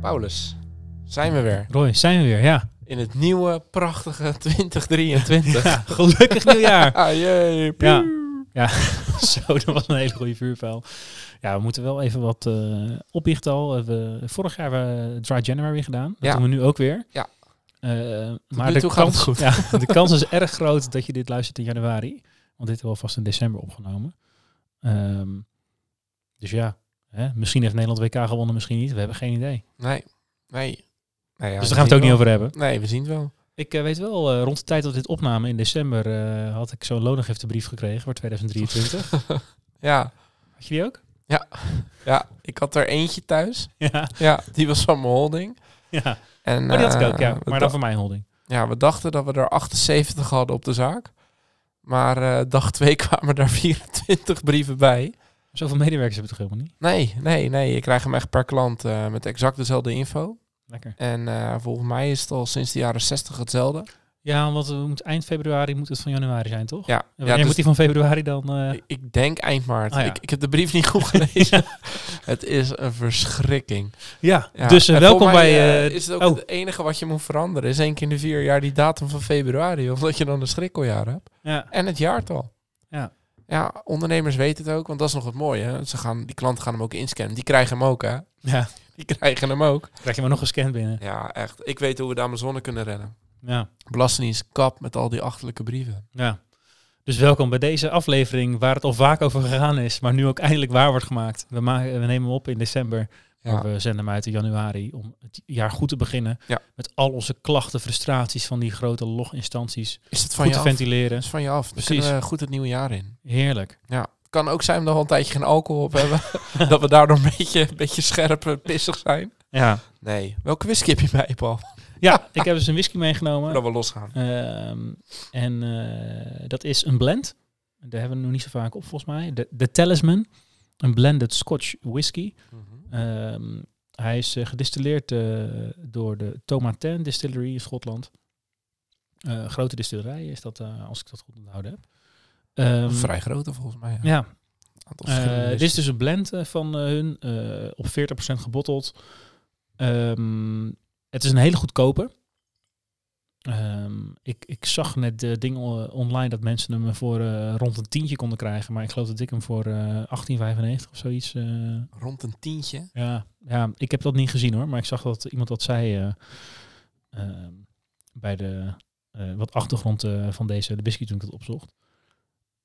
Paulus, zijn we weer Roy, zijn we weer, ja. in het nieuwe, prachtige 2023. ja gelukkig nieuwjaar! Ah, jee. Ja. Ja, zo, dat was een hele goede vuurpijl. Ja, we moeten wel even wat eh opbiechten al. We, vorig jaar hebben we Dry January weer gedaan. Dat Ja. doen we nu ook weer. Ja. Eh, maar de kans, goed. Ja, de kans is erg groot dat je dit luistert in januari. Want dit hebben we alvast in december opgenomen. Ehm, dus ja, hè, misschien heeft Nederland WK gewonnen, misschien niet. We hebben geen idee. Nee, nee. nee ja, dus daar gaan we het ook niet over hebben. Nee, we zien het wel. Ik eh, weet wel, eh, rond de tijd dat dit opnamen in december eh, had ik zo'n loonagiftebrief gekregen voor 2023. Ja, had je die ook? ja, ik had er eentje thuis. Ja. Ja, die was van mijn holding. ja. En, Maar die had ik ook, ja. Maar dan voor mijn holding. Ja, we dachten dat we er 78 hadden op de zaak. Maar dag 2 kwamen daar 24 brieven bij. Zoveel medewerkers hebben we toch helemaal niet? Nee, nee, nee. Je krijgt hem echt per klant eh, met exact dezelfde info. Lekker. En eh, volgens mij is het al sinds de jaren 60 hetzelfde. Ja, want eind februari moet het van januari zijn, toch? Ja, En ja dus moet die van februari dan? eh, ik denk eind maart. Ah, ja. ik, ik heb de brief niet goed gelezen. Het is een verschrikking. Ja, Ja, dus welkom bij... eh, is het ook oh. het enige wat je moet veranderen. Is één keer in de vier jaar die datum van februari. Omdat je dan een schrikkeljaar hebt. ja. En het jaartal. Ja. Ondernemers weten het ook, want dat is nog het mooie. Hè? Ze gaan, die klanten gaan hem ook inscannen. Die krijgen hem ook, hè? ja, Die krijgen hem ook. krijg je maar nog gescand binnen. Ja, echt. Ik weet hoe we daar mijn zonne kunnen rennen. Ja, Belastingdienst kap met al die achterlijke brieven. ja. Dus welkom bij deze aflevering waar het al vaak over gegaan is, maar nu ook eindelijk waar wordt gemaakt. We, maken, we nemen hem op in december, Ja, we zenden hem uit in januari om het jaar goed te beginnen. Ja. Met al onze klachten, frustraties van die grote loginstanties. is het van Goed je te af? ventileren. is van je af. Dan Precies. we goed het nieuwe jaar in. Heerlijk. Ja. kan ook zijn dat we al een tijdje geen alcohol op hebben. dat we daardoor een beetje, een beetje scherp eh, pissig zijn. Ja. Nee. Welke whisky heb je bij, Paul? ja, ik heb dus een whisky meegenomen. Dat we losgaan. Ehm, en eh, dat is een blend. Daar hebben we nog niet zo vaak op, volgens mij. De, de Talisman. Een blended Scotch whisky. Ehm, hij is eh, gedistilleerd eh, door de Tomatin Distillery in Schotland. Eh, grote distillerij is dat, als ik dat goed onthouden heb. Ehm, Vrij grote volgens mij. Ja. ja, dit is dus een blend van hun, op 40% gebotteld. Ehm, het is een hele goedkope. Ehm, ik, ik zag net de ding online dat mensen hem voor eh, rond een tientje konden krijgen. Maar ik geloof dat ik hem voor eh 18,95 of zoiets... eh, Rond een tientje. ja, ja, ik heb dat niet gezien hoor. Maar ik zag dat iemand dat zei eh, ehm, bij de eh, wat achtergrond eh, van deze de whisky toen ik dat opzocht.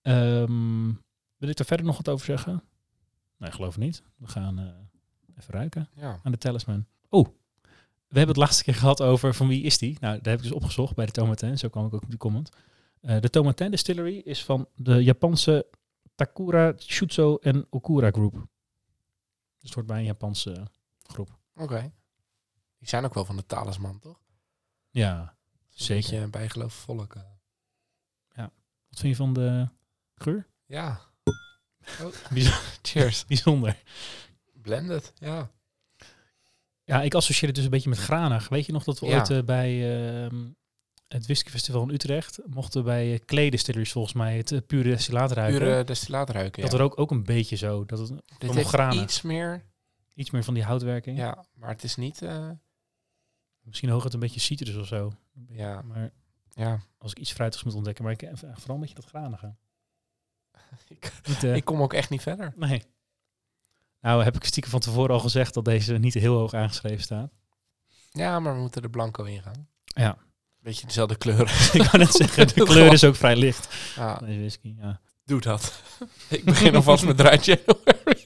Ehm, wil ik er verder nog wat over zeggen? Nee, geloof ik niet. We gaan eh, even ruiken Ja. aan de talisman. Oh, we hebben het laatste keer gehad over van wie is die? Nou, daar heb ik dus opgezocht bij de Tomaten. Zo kwam ik ook op die comment. Eh, de Tomaten Distillery is van de Japanse Takura Shuzo en Okura Group. Dus het hoort bij een Japanse groep. Oké. Die zijn ook wel van de talisman, toch? Ja, zeker. een bijgeloof volk. eh. Wat vind je van de geur? Ja. Oh, Bijz- cheers. Bijzonder. Blended, ja. Ja, ik associeer het dus een beetje met granig. Weet je nog dat we Ja. ooit eh, bij ehm, het whiskyfestival in Utrecht mochten bij uh, Kleedistillers volgens mij het eh, pure destillaat ruiken. Pure destillaat ruiken, dat ja. er ook, ook een beetje zo, dat het Dit heeft granen. iets meer... iets meer van die houtwerking. Ja, maar het is niet... eh, Misschien hooguit een beetje citrus of zo. ja, Maar ja. als ik iets fruitigs moet ontdekken, maar ik eh, vooral een beetje dat granige. Ik, Niet, eh, ik kom ook echt niet verder. nee. Nou heb ik stiekem van tevoren al gezegd dat deze niet heel hoog aangeschreven staat. Ja, maar we moeten er blanco in gaan. Ja. Beetje dezelfde kleuren. ik kan net zeggen, de kleur is ook vrij licht. Ja, Deze whisky, ja. doe dat. ik begin alvast met Dry January.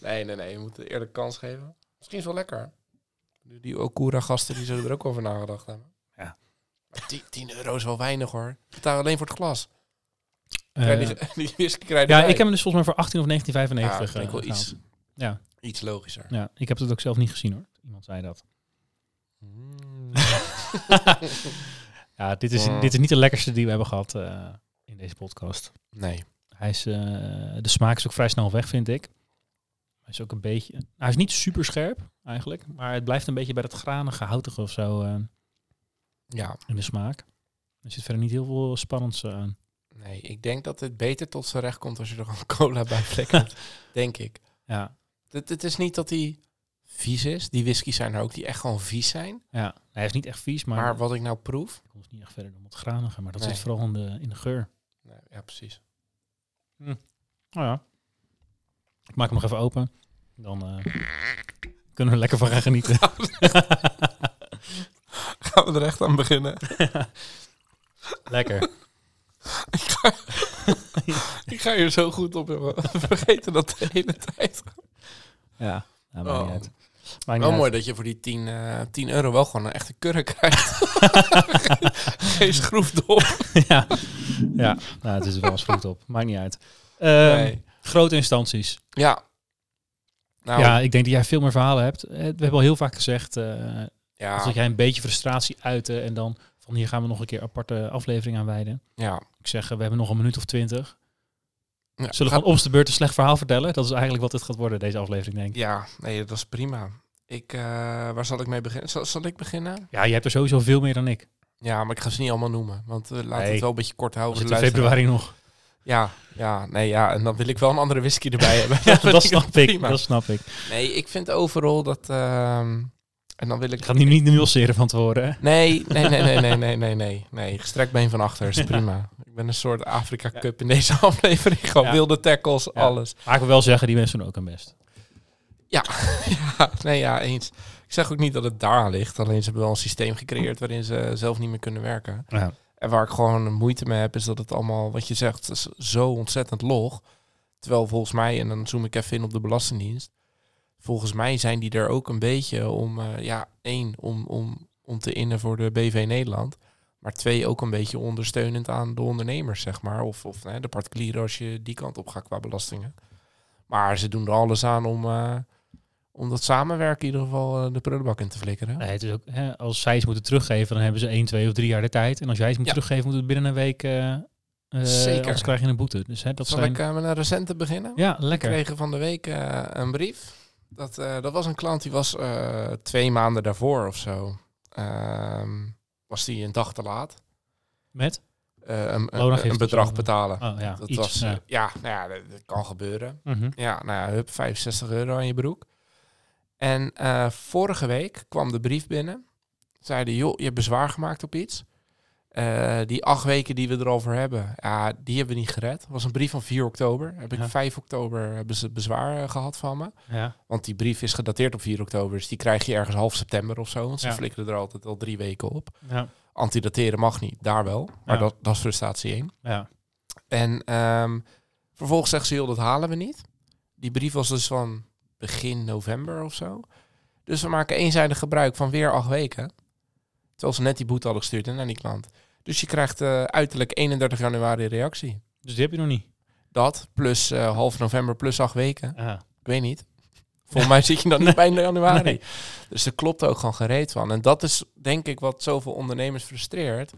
nee, nee, nee. Je moet het eerlijk kans geven. Misschien is wel lekker. Die- Okura-gasten die zullen er ook over nagedacht hebben. Ja. Maar 10, 10 euro is wel weinig hoor. Betaal alleen voor het glas. Eh, Krijg je die, die whisky krijg je ja, ik heb hem dus volgens mij voor 18 of 19,95 Ja, dat vind ik eh, wel iets. Ja. Iets logischer. ja, ik heb het ook zelf niet gezien hoor. Iemand zei dat. Mm. Ja, dit is, Mm. dit is niet de lekkerste die we hebben gehad eh, in deze podcast. nee. Hij is, de smaak is ook vrij snel weg, vind ik. Hij is ook een beetje... Hij is niet super scherp, eigenlijk. Maar het blijft een beetje bij dat granige, houtige of zo Ja, in de smaak. Er zit verder niet heel veel spannends aan. Nee. Ik denk dat het beter tot zijn recht komt als je er gewoon cola bij flikkert. denk ik. Ja, Het, het is niet dat hij vies is. Die whiskies zijn er ook die echt gewoon vies zijn. ja. hij is niet echt vies, maar, Maar, wat ik nou proef... hij komt niet echt verder dan wat graniger. Maar dat Nee. zit vooral in de, in de geur. Nee, ja, precies. Nou ja. Ik maak hem nog even open. Dan eh, kunnen we er lekker van gaan genieten. Gaan we er echt aan beginnen? lekker. ik, ga, hier zo goed op, jongen. Vergeten dat de hele tijd. Ja, nou, maakt Oh. niet uit. Maakt niet Wel uit. mooi dat je voor die 10, eh 10 euro wel gewoon een echte kurre krijgt. Geen schroefdop. ja, ja. Nou, het is wel eens goed op. Maakt niet uit. Ehm, Nee. Grote instanties. Ja. Nou, Ja, ik denk dat jij veel meer verhalen hebt. Eh, We hebben al heel vaak gezegd eh ja, dat jij een beetje frustratie uiten en dan van hier gaan we nog een keer aparte aflevering aan wijden. ja. Ik zeg, eh, we hebben nog een minuut of twintig. Ja, Zullen we gaat- gewoon op de beurt een slecht verhaal vertellen? Dat is eigenlijk wat het gaat worden, deze aflevering, denk ik. Ja, nee, dat is prima. Ik, eh, waar zal ik mee beginnen? Zal, zal ik beginnen? Ja, je hebt er sowieso veel meer dan ik. Ja, maar ik ga ze niet allemaal noemen. Want uh, laat Nee. het wel een beetje kort houden. in luisteraar. februari nog. Ja, ja, nee, ja. En dan wil ik wel een andere whisky erbij hebben. Ja, dat snap ik. prima. Dat snap ik. Nee, ik vind overal dat... ehm, en dan wil ik... Ik ga nu niet nuanceren van tevoren. Hè? Nee, nee, nee, nee, nee, nee, nee, nee. Nee, gestrekt been van achter is prima. Ik ben een soort Afrika Ja. Cup in deze aflevering. Gewoon Ja. wilde tackles, Ja. alles. Maar ik wil wel zeggen, die mensen doen ook hun best. Ja, nee, ja, eens. Ik zeg ook niet dat het daar ligt. Alleen ze hebben wel een systeem gecreëerd waarin ze zelf niet meer kunnen werken. Ja. En waar ik gewoon moeite mee heb, is dat het allemaal, wat je zegt, is zo ontzettend log. Terwijl volgens mij, en dan zoom ik even in op de Belastingdienst. Volgens mij zijn die er ook een beetje om, eh, ja, één, om, om, om te innen voor de BV Nederland. Maar twee, ook een beetje ondersteunend aan de ondernemers, zeg maar. Of, of hè, de particulieren als je die kant op gaat qua belastingen. Maar ze doen er alles aan om, eh, om dat samenwerken in ieder geval eh, de prullenbak in te flikkeren. Nee, het is ook, hè, als zij iets moeten teruggeven, dan hebben ze 1, 2 of 3 jaar de tijd. En als jij iets moet Ja. teruggeven, moet het binnen een week. eh, Zeker. Anders krijg je een boete. Dus hè, dat Zal zijn... ik met een recente beginnen? Ja, We lekker. kregen van de week een brief. Dat, dat was een klant die was twee maanden daarvoor of zo. ehm, was die een dag te laat. Met? Eh, een, een, bedrag betalen. Oh ja, dat iets. was, eh, ja. ja, nou ja, dat, dat kan gebeuren. Mhm. Ja, nou ja, hup, 65 euro aan je broek. En eh, vorige week kwam de brief binnen. Zeiden, joh, je hebt bezwaar gemaakt op iets. Eh, die acht weken die we erover hebben, ja, die hebben we niet gered. Dat was een brief van 4 oktober. Heb ik Ja. 5 oktober hebben ze bezwaar eh, gehad van me. ja. Want die brief is gedateerd op 4 oktober. Dus die krijg je ergens half september of zo. Want ze Ja. flikkeren er altijd al drie weken op. Ja. Antidateren mag niet, daar wel. Maar dat, dat is frustratie 1. Ja. En ehm, vervolgens zegt ze, joh, dat halen we niet. Die brief was dus van begin november of zo. Dus we maken eenzijdig gebruik van weer acht weken. Terwijl ze net die boete hadden gestuurd hè, naar die klant. Dus je krijgt eh, uiterlijk 31 januari reactie. Dus die heb je nog niet. Dat plus eh, half november plus acht weken. Ah. Ik weet niet. Volgens mij zit je dan niet bij januari. Nee. Dus er klopt ook gewoon gereed van. En dat is denk ik wat zoveel ondernemers frustreert.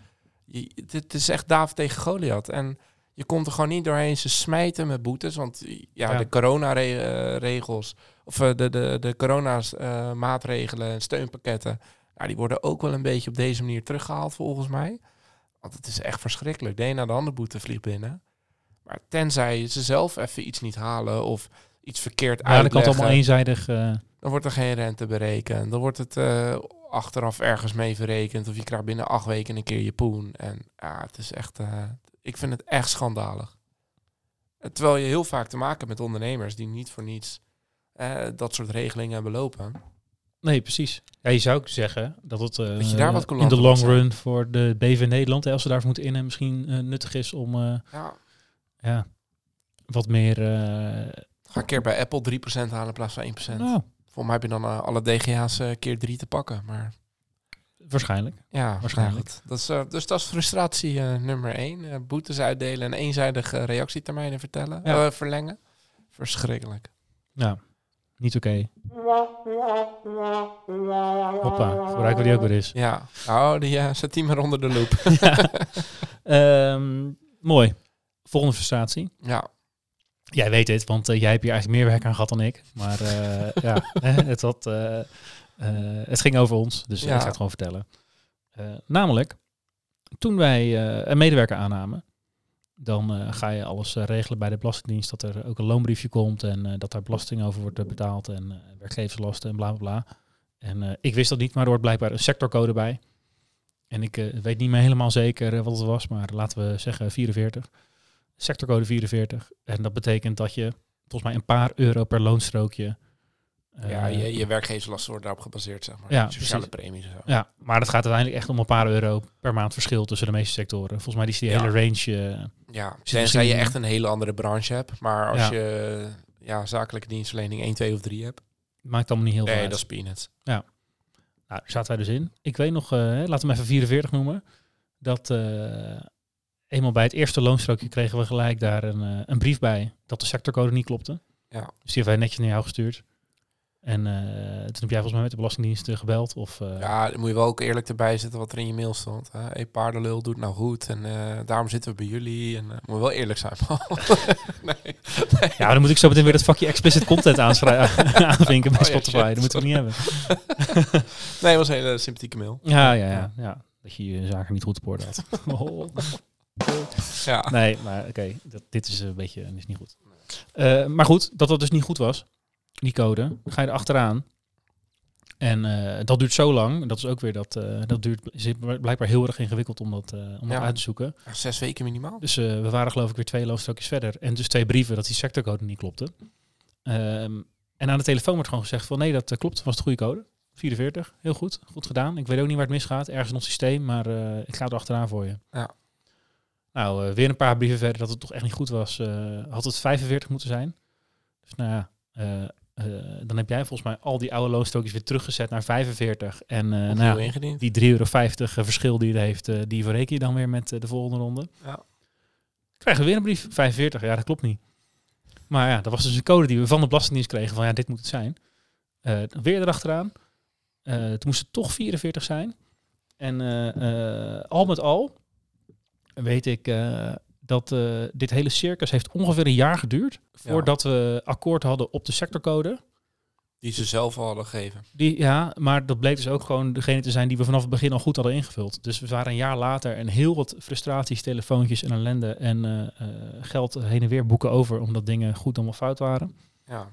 Je, het is echt David tegen Goliath. En je komt er gewoon niet doorheen. Ze smijten met boetes. Want ja, Ja. de corona-regels... Of eh, de, de, de corona-maatregelen en steunpakketten... Nou, die worden ook wel een beetje op deze manier teruggehaald volgens mij. Want het is echt verschrikkelijk. De een na de andere boete vliegt binnen. Maar tenzij ze zelf even iets niet halen... of iets verkeerd Ja, uitleggen... allemaal eenzijdig... eh, Dan wordt er geen rente berekend. Dan wordt het eh, achteraf ergens mee verrekend. Of je krijgt binnen acht weken een keer je poen. En ja, het is echt... eh, ik vind het echt schandalig. Terwijl je heel vaak te maken hebt met ondernemers die niet voor niets dat soort regelingen hebben lopen. Nee, precies. Ja, je zou ook zeggen dat het eh, Dat je daar wat in de long zijn. run voor de BV Nederland, hè, als ze daarvoor moeten innen, misschien eh, nuttig is om eh, Ja, ja, wat meer... eh, ga een keer bij Apple 3% halen in plaats van 1%. nou, Volgens mij heb je dan alle DGA's keer 3 te pakken. Maar waarschijnlijk. ja, Waarschijnlijk. nou. Dat is, dus dat is frustratie eh, nummer 1. boetes uitdelen en eenzijdige reactietermijnen vertellen, Ja. eh, verlengen. Verschrikkelijk. Ja. Niet oké. Hoppa, gebruiken we die ook weer eens. Ja, nou, die uh, zet die maar onder de loep. ja. Ehm, mooi. Volgende frustratie. Ja. Jij weet het, want uh, jij hebt hier eigenlijk meer werk aan gehad dan ik. Maar uh, ja, het, had, het ging over ons, dus ja. ik ga het gewoon vertellen. namelijk, toen wij een medewerker aannamen, dan ga je alles regelen bij de Belastingdienst, dat er ook een loonbriefje komt en dat daar belasting over wordt betaald en werkgeverslasten en bla bla bla. En ik wist dat niet, maar er wordt blijkbaar een sectorcode bij. En ik weet niet meer helemaal zeker wat het was, maar laten we zeggen 44. Sectorcode 44. En dat betekent dat je volgens mij een paar euro per loonstrookje. Uh, ja, je, je werkgeverslasten wordt daarop gebaseerd, zeg maar. Ja, sociale premies en zo. Ja, maar dat gaat uiteindelijk echt om een paar euro per maand verschil tussen de meeste sectoren. Volgens mij is die ja. hele range. ja, tenzij je echt een hele andere branche hebt. Maar als ja. je ja, zakelijke dienstverlening 1, 2 of 3 hebt. Maakt allemaal niet heel nee, veel Nee, dat is peanuts. Ja. Nou, daar zaten wij dus in. Ik weet nog, uh, laten we hem even 44 noemen. Dat uh, eenmaal bij het eerste loonstrookje kregen we gelijk daar een, uh, een brief bij dat de sectorcode niet klopte. Ja. Dus die hebben wij netjes naar jou gestuurd. En toen heb jij volgens mij met de Belastingdienst gebeld. Of, ja, dan moet je wel ook eerlijk erbij zetten wat er in je mail stond. Hé, hey, paardenlul doet nou goed en daarom zitten we bij jullie. En moet wel eerlijk zijn, nee, nee. Ja, dan moet ik zo meteen weer dat vakje explicit content aanvinken bij oh, Spotify. Ja, dat moeten we niet hebben. nee, het was een hele sympathieke mail. Ja, ja, ja. ja. Dat je je zaken niet goed op orde had. ja. Nee, maar oké, okay, dit is een beetje is niet goed. Uh, maar goed, dat dat dus niet goed was, die code, ga je er achteraan. En uh, dat duurt zo lang. Dat is ook weer dat. Uh, dat duurt is blijkbaar heel erg ingewikkeld om dat, om ja. dat uit te zoeken. Zes weken minimaal. Dus we waren geloof ik weer twee loonstrookjes verder. En dus twee brieven dat die sectorcode niet klopte. Um, en aan de telefoon wordt gewoon gezegd van nee, dat klopt, was de goede code. 44, heel goed. Goed gedaan. Ik weet ook niet waar het misgaat. Ergens in ons systeem, maar ik ga er achteraan voor je. Ja. Nou, weer een paar brieven verder dat het toch echt niet goed was. Had het 45 moeten zijn. Dus nou ja, dan heb jij volgens mij al die oude loonstrookjes weer teruggezet naar 45. En nou ja, die 3,50 euro verschil die het heeft, die verreken je dan weer met de volgende ronde. Ja. Krijgen we weer een brief, 45. Ja, dat klopt niet. Maar ja, dat was dus een code die we van de Belastingdienst kregen van ja, dit moet het zijn. weer erachteraan. Uh, het moest het toch 44 zijn. En uh, al met al weet ik dat dit hele circus heeft ongeveer een jaar geduurd voordat ja. we akkoord hadden op de sectorcode. Die ze zelf al hadden gegeven. Die, ja, maar dat bleek dus ook gewoon degene te zijn die we vanaf het begin al goed hadden ingevuld. Dus we waren een jaar later en heel wat frustraties, telefoontjes en ellende en geld heen en weer boeken over omdat dingen goed allemaal fout waren. Ja.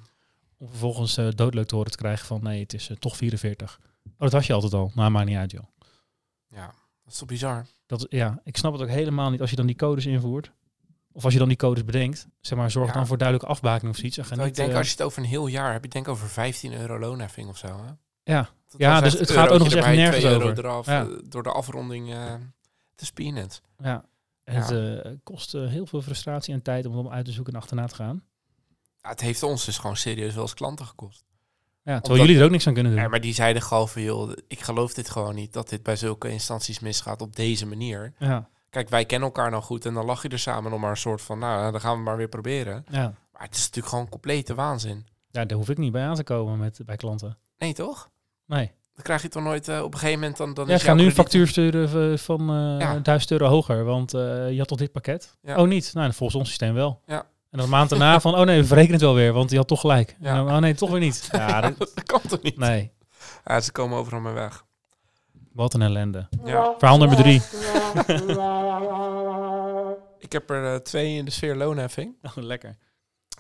Om vervolgens uh, doodleuk te horen te krijgen van nee, het is toch 44. Oh, dat was je altijd al. Nou, maakt niet uit, joh. Ja, dat is toch bizar? Dat, ja, ik snap het ook helemaal niet als je dan die codes invoert. Of als je dan die codes bedenkt, zeg maar, zorg ja. dan voor duidelijke afbakening of zoiets. Ik denk, uh, als je het over een heel jaar hebt, je denk over 15 euro loonheffing of zo. Hè? Ja, ja dus het gaat ook nog eens echt nergens euro over. Eraf, ja. door de afronding, uh, is peanuts. Ja, en ja. het kost heel veel frustratie en tijd om hem uit te zoeken en achterna te gaan. Ja, het heeft ons dus gewoon serieus wel eens klanten gekost. Ja, terwijl Omdat, jullie er ook niks aan kunnen doen. Ja, maar die zeiden gewoon van, joh, ik geloof dit gewoon niet, dat dit bij zulke instanties misgaat op deze manier. Ja. Kijk, wij kennen elkaar nou goed en dan lach je er samen om maar een soort van, nou, dan gaan we maar weer proberen. Ja. Maar het is natuurlijk gewoon complete waanzin. Ja, daar hoef ik niet bij aan te komen met, bij klanten. Nee, toch? Nee. Dan krijg je toch nooit uh, op een gegeven moment dan... dan ja, ik ga nu een factuur sturen van uh, ja. 1000 euro hoger, want uh, je had toch dit pakket? Ja. Oh, niet? Nou, volgens ons systeem wel. Ja. En dan een maand daarna van, oh nee, we verrekenen het wel weer, want die had toch gelijk. Ja. Dan, oh nee, toch weer niet. Ja, dat, dat kan toch niet? Nee. Ja, ze komen overal maar weg. Wat een ellende. Ja. Verhaal nummer drie. ik heb er uh, twee in de sfeer loonheffing. Oh, lekker.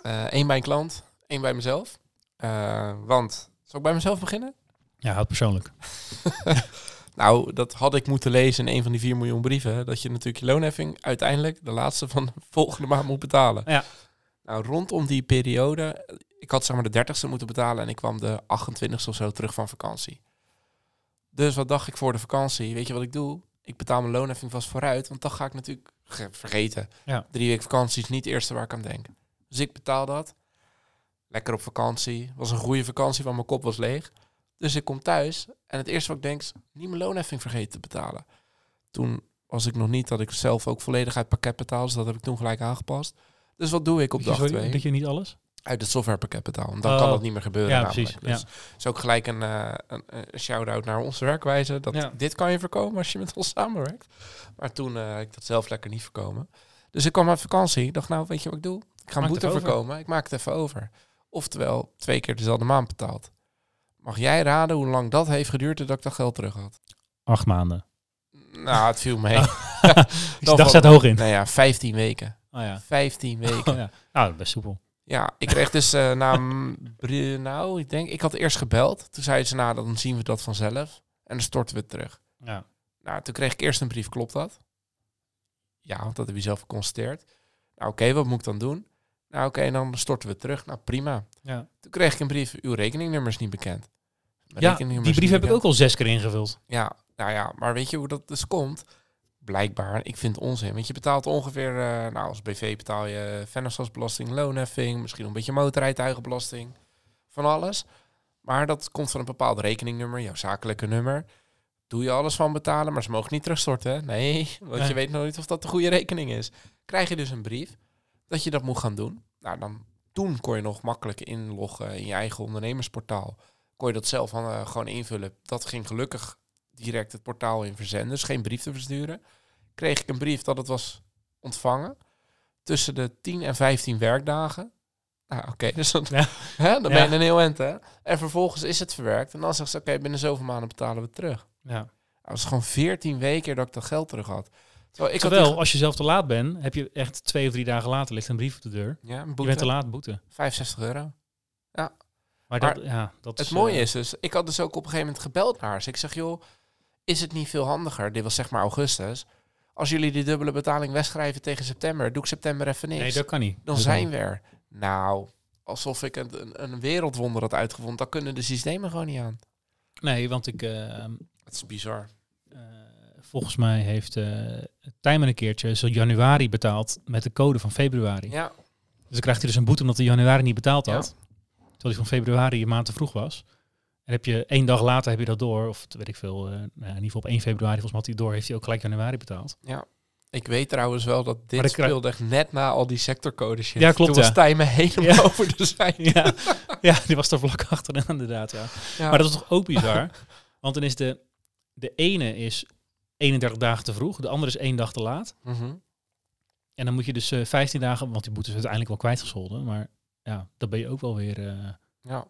Eén uh, bij een klant, één bij mezelf. Uh, want, zal ik bij mezelf beginnen? Ja, houd persoonlijk. nou, dat had ik moeten lezen in een van die 4 miljoen brieven. Dat je natuurlijk je loonheffing uiteindelijk de laatste van de volgende maand moet betalen. Ja. Nou, rondom die periode, ik had zeg maar de 30ste moeten betalen en ik kwam de 28ste of zo terug van vakantie. Dus wat dacht ik voor de vakantie? Weet je wat ik doe? Ik betaal mijn loonheffing vast vooruit, want dan ga ik natuurlijk vergeten. Ja. Drie weken vakantie is niet het eerste waar ik aan denk. Dus ik betaal dat. Lekker op vakantie. Was een goede vakantie, want mijn kop was leeg. Dus ik kom thuis en het eerste wat ik denk is, niet mijn loonheffing vergeten te betalen. Toen was ik nog niet dat ik zelf ook volledig uit pakket betaal, dus dat heb ik toen gelijk aangepast. Dus wat doe ik op dag 2? Dat je niet alles? uit het softwarepakket betaal. Want dan Oh. kan dat niet meer gebeuren Ja, namelijk. precies, Dus is ook gelijk een, eh, een, een shout-out naar onze werkwijze. Dat Ja. dit kan je voorkomen als je met ons samenwerkt. Maar toen eh, ik dat zelf lekker niet voorkomen. Dus ik kwam uit vakantie. Ik dacht, nou, weet je wat ik doe? Ik ga een boete voorkomen. Ik maak het even over. Oftewel, twee keer dezelfde maand betaald. Mag jij raden hoe lang dat heeft geduurd dat ik dat geld terug had? Acht maanden. Nou, het viel mee. Ik dacht, staat hoog in. Nou ja, 15 weken. Oh ja. 15 weken. Oh, ja. Nou, best soepel. Ja, ik kreeg dus eh, na, nou, ik denk, ik had eerst gebeld. Toen zeiden ze, nou, dan zien we dat vanzelf. En dan storten we het terug. Ja. Nou, toen kreeg ik eerst een brief, klopt dat? Ja, want dat heb je zelf geconstateerd. Nou, oké, wat moet ik dan doen? Nou, oké, dan storten we het terug. Nou, prima. Ja. Toen kreeg ik een brief, uw rekeningnummer is niet bekend. Ja, die brief niet heb ik ook al zes keer ingevuld. Ja, nou ja, maar weet je hoe dat dus komt? Blijkbaar, ik vind het onzin. Want je betaalt ongeveer, eh, nou als BV betaal je vennootschapsbelasting, loonheffing, misschien nog een beetje motorrijtuigenbelasting, van alles. Maar dat komt van een bepaald rekeningnummer, jouw zakelijke nummer. Doe je alles van betalen, maar ze mogen niet terugstorten. Nee, want Nee. je weet nooit of dat de goede rekening is. Krijg je dus een brief dat je dat moet gaan doen. Nou, dan, toen kon je nog makkelijk inloggen in je eigen ondernemersportaal. Kon je dat zelf gewoon invullen. Dat ging gelukkig direct het portaal in verzenden, dus geen brief te versturen. Kreeg ik een brief dat het was ontvangen tussen de 10 en 15 werkdagen. Nou, oké, dus dan, Ja. hè, dan ben Ja. je een heel eind, hè? En vervolgens is het verwerkt en dan zegt ze, oké, binnen zoveel maanden betalen we het terug. Ja. Dat was gewoon 14 weken dat ik dat geld terug had. Terwijl ik Terwijl, die- als je zelf te laat bent, heb je echt twee of drie dagen later ligt een brief op de deur. ja, een Je boete, bent te laat, boete. 65 euro. Maar, Maar dat, ja, dat Het is, mooie eh, is dus, ik had dus ook op een gegeven moment gebeld naar. Dus ik zeg, joh, is het niet veel handiger? Dit was zeg maar augustus. Als jullie die dubbele betaling wegschrijven tegen september, doe ik september even niks. Nee, dat kan niet. dan Dat zijn we er. Nou, alsof ik een, een, een wereldwonder had uitgevonden. Dan kunnen de systemen gewoon niet aan. Nee, want ik... eh, Het is bizar. eh, volgens mij heeft eh Tijmen een keertje zo januari betaald met de code van februari. Ja, Dus dan krijgt hij dus een boete omdat hij januari niet betaald Ja. Terwijl hij van februari een maand te vroeg was. En heb je één dag later heb je dat door, of weet ik veel, nou, in ieder geval op 1 februari volgens mij had hij door, heeft hij ook gelijk januari betaald. ja. Ik weet trouwens wel dat dit speelde echt net na al die sectorcodes. Ja, klopt, Toen was ja. Tijmen helemaal Ja. over de zijde. Ja, ja, die was er vlak achter inderdaad, ja. Ja. Maar dat is toch ook bizar? Want dan is de, de ene is 31 dagen te vroeg, de andere is één dag te laat. Mhm. En dan moet je dus eh 15 dagen, want die boete is uiteindelijk wel kwijtgescholden. Maar ja, dan ben je ook wel weer eh ja.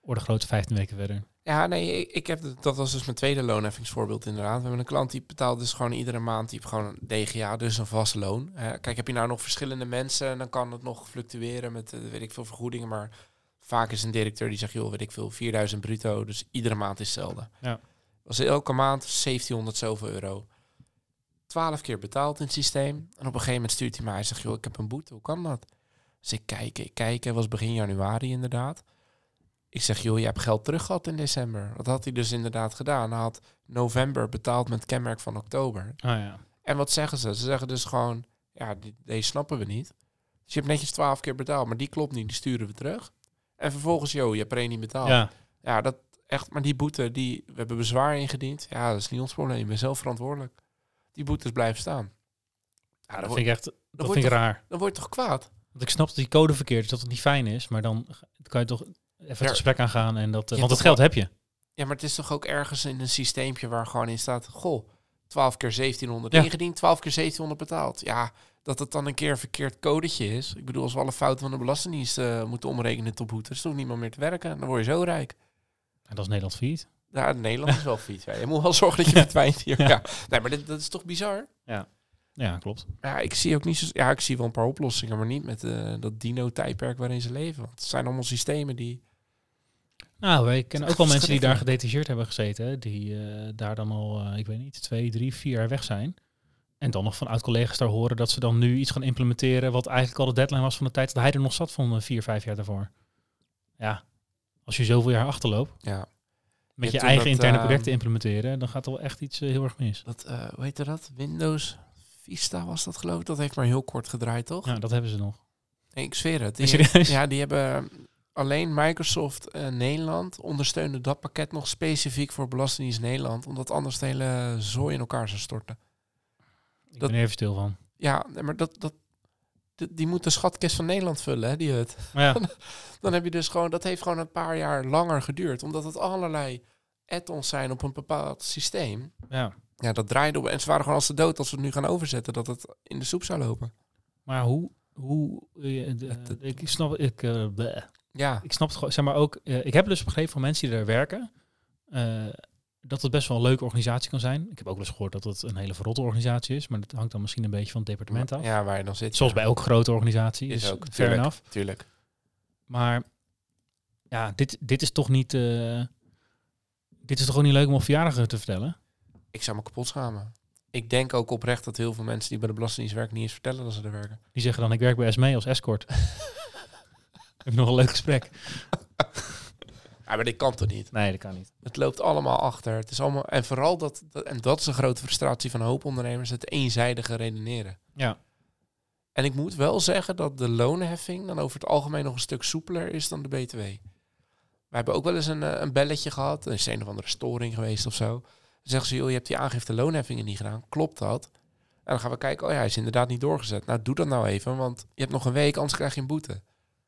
orde grote 15 weken verder. Ja, nee, ik, heb dat was dus mijn tweede loonheffingsvoorbeeld inderdaad. We hebben een klant die betaalt dus gewoon iedere maand die gewoon een DGA, dus een vast loon. Kijk, heb je nou nog verschillende mensen, dan kan het nog fluctueren met eh, weet ik veel vergoedingen, maar vaak is een directeur die zegt, joh, weet ik veel, 4000 bruto, dus iedere maand is hetzelfde. Ja. Was elke maand 1700 zoveel euro. 12 keer betaald in het systeem. En op een gegeven moment stuurt hij mij, hij zegt, joh, ik heb een boete, hoe kan dat? Dus ik kijk, ik kijk, het was begin januari inderdaad. Ik zeg, joh, je hebt geld terug gehad in december. Dat had hij dus inderdaad gedaan. Hij had november betaald met kenmerk van oktober. Ah ja. En wat zeggen ze? Ze zeggen dus gewoon, ja, die, deze snappen we niet. Dus je hebt netjes twaalf keer betaald, maar die klopt niet, die sturen we terug. En vervolgens, joh, je hebt er één niet betaald. Ja, Ja, dat echt, maar die boete, die, we hebben bezwaar ingediend. Ja, dat is niet ons probleem, je bent zelf verantwoordelijk. Die boetes blijven staan. Ja, dat vind ik echt dat vind ik raar. dan word je toch kwaad? Want ik snap dat die code verkeerd is, dat het niet fijn is. Maar dan kan je toch even Ja. het gesprek aangaan. En dat, eh, want het toch geld heb je. Ja, maar het is toch ook ergens in een systeempje waar gewoon in staat... Goh, 12 keer 1700 Ja. ingediend, 12 keer 1700 betaald. Ja, dat het dan een keer een verkeerd codetje is. Ik bedoel, als we alle fouten van de Belastingdienst eh, moeten omrekenen tot boete... is toch niemand meer te werken. Dan word je zo rijk. En dat is Nederland failliet. Ja, Nederland is wel fiets. Ja. Je moet wel zorgen dat je verdwijnt hier. Ja. Ja. Nee, maar dit, dat is toch bizar? Ja, klopt. Ja, ik zie ook niet zo... Ja, ik zie wel een paar oplossingen, maar niet met eh, dat dino-tijdperk waarin ze leven. Want het zijn allemaal systemen die... Nou, wij kennen is ook wel mensen die daar gedetacheerd hebben gezeten. Die eh, daar dan al, eh, ik weet niet, twee, drie, vier jaar weg zijn. En dan nog van oud-collega's daar horen dat ze dan nu iets gaan implementeren... wat eigenlijk al de deadline was van de tijd dat hij er nog zat van vier, vijf jaar daarvoor. Ja, als je zoveel jaar achterloopt Ja, met Ja, je eigen dat, interne projecten implementeren... dan gaat er wel echt iets heel erg mis. dat, hoe heette dat? Windows Vista was dat geloof ik. Dat heeft maar heel kort gedraaid, toch? Ja, dat hebben ze nog. Nee, ik zweer het. Die, ja, die hebben alleen Microsoft eh, Nederland ondersteunde dat pakket nog specifiek voor Belastingdienst Nederland, omdat anders de hele zooi in elkaar zou storten. Ik dat- ben even stil van. Ja, maar dat, dat, die moet de schatkist van Nederland vullen, hè, die hut. Maar ja, Dan heb je dus gewoon, dat heeft gewoon een paar jaar langer geduurd. Omdat het allerlei add-ons zijn op een bepaald systeem. ja. Ja, dat draaide op. En ze waren gewoon als de dood als we het nu gaan overzetten, dat het in de soep zou lopen. maar hoe... hoe eh, de- Het- het- ik snap... Ik, eh. Ja, ik snap het gewoon. Zeg maar ook... eh, ik heb dus begrepen van mensen die er werken... eh, dat het best wel een leuke organisatie kan zijn. Ik heb ook wel eens gehoord dat het een hele verrotte organisatie is. Maar dat hangt dan misschien een beetje van het departement af. ja waar je dan zit. Zoals ja. bij elke grote organisatie. Is ook, fair tuurlijk. enough. Tuurlijk. Maar ja, dit, dit is toch niet... eh, dit is toch ook niet leuk om op verjaardagen te vertellen? Ik zou me kapot schamen. Ik denk ook oprecht dat heel veel mensen die bij de Belastingdienst werken niet eens vertellen dat ze er werken. Die zeggen dan, ik werk bij SME als escort. heb nog een leuk gesprek? Ja, maar dit kan toch niet? Nee, dat kan niet. Het loopt allemaal achter. Het is allemaal, en vooral dat, dat, en dat is een grote frustratie van een hoop ondernemers, het eenzijdige redeneren. Ja. En ik moet wel zeggen dat de loonheffing dan over het algemeen nog een stuk soepeler is dan de BTW. We hebben ook wel eens een, eh, een belletje gehad. Er is een of andere storing geweest of zo. Zeggen ze, joh, je hebt die aangifte loonheffingen niet gedaan. Klopt dat? En dan gaan we kijken, oh ja, hij is inderdaad niet doorgezet. Nou, doe dat nou even, want je hebt nog een week, anders krijg je een boete.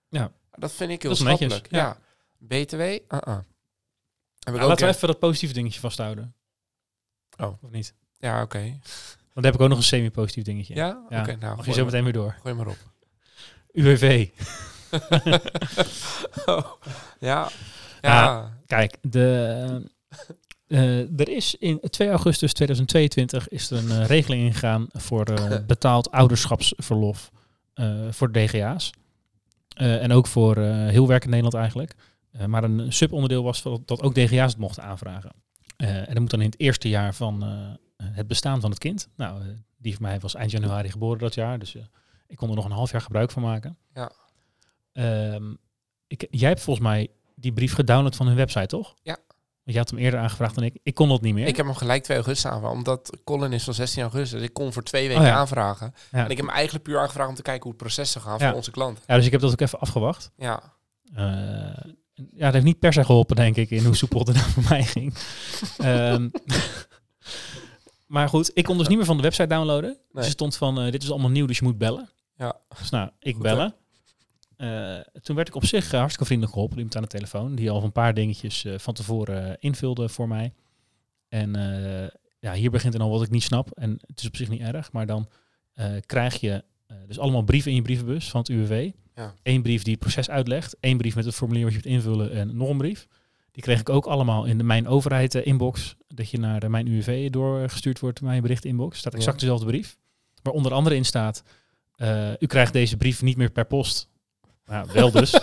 Ja. Dat vind ik heel schappelijk. ja. Ja. BTW? Heb ik Ja, ook laten we even dat positieve dingetje vasthouden. Oh. Of niet? Ja, oké. Want dan heb ik ook nog een semi-positief dingetje. Ja? Ja. Oké, nou, Mag je zo meteen weer door. gooi maar op. UWV. Oh, ja. Ja. Ja. Kijk, de, eh, er is in 2 augustus 2022 is er een eh, regeling ingegaan voor eh, betaald ouderschapsverlof voor DGA's. En ook voor heel werkend Nederland eigenlijk. Maar een subonderdeel was dat, ook DGA's het mochten aanvragen. En dat moet dan in het eerste jaar van het bestaan van het kind. Nou, die van mij was eind januari geboren dat jaar. Dus ik kon er nog een half jaar gebruik van maken. Ja. Ehm, ik, jij hebt volgens mij die brief gedownload van hun website, toch? Ja. Want je had hem eerder aangevraagd dan ik. Ik kon dat niet meer. Ik heb hem gelijk 2 augustus aanvragen, omdat Colin is van 16 augustus. Ik kon voor twee weken Oh ja. aanvragen. ja. En ik heb hem eigenlijk puur aangevraagd om te kijken hoe het proces zou gaan Ja. voor onze klant. ja, dus ik heb dat ook even afgewacht. Ja, Eh, ja, dat heeft niet per se geholpen, denk ik, in hoe soepel het er nou voor mij ging. Ehm, maar goed, ik kon dus niet meer van de website downloaden. Dus er stond van, eh, dit is allemaal nieuw, dus je moet bellen. Ja. Dus nou, ik Goed, bellen. Eh, toen werd ik op zich eh, hartstikke vriendelijk geholpen. Iemand aan de telefoon, die al een paar dingetjes eh, van tevoren invulde voor mij. En ja, hier begint dan al wat ik niet snap. En het is op zich niet erg, maar dan krijg je dus allemaal brieven in je brievenbus van het UWV. Ja. Eén brief die het proces uitlegt. één brief met het formulier wat je moet invullen en nog een brief. Die kreeg ik ook allemaal in de Mijn Overheid inbox. Dat je naar de Mijn UWV doorgestuurd wordt, mijn bericht inbox. staat exact Ja. dezelfde brief. Waar onder andere in staat, u krijgt deze brief niet meer per post. Nou, wel dus.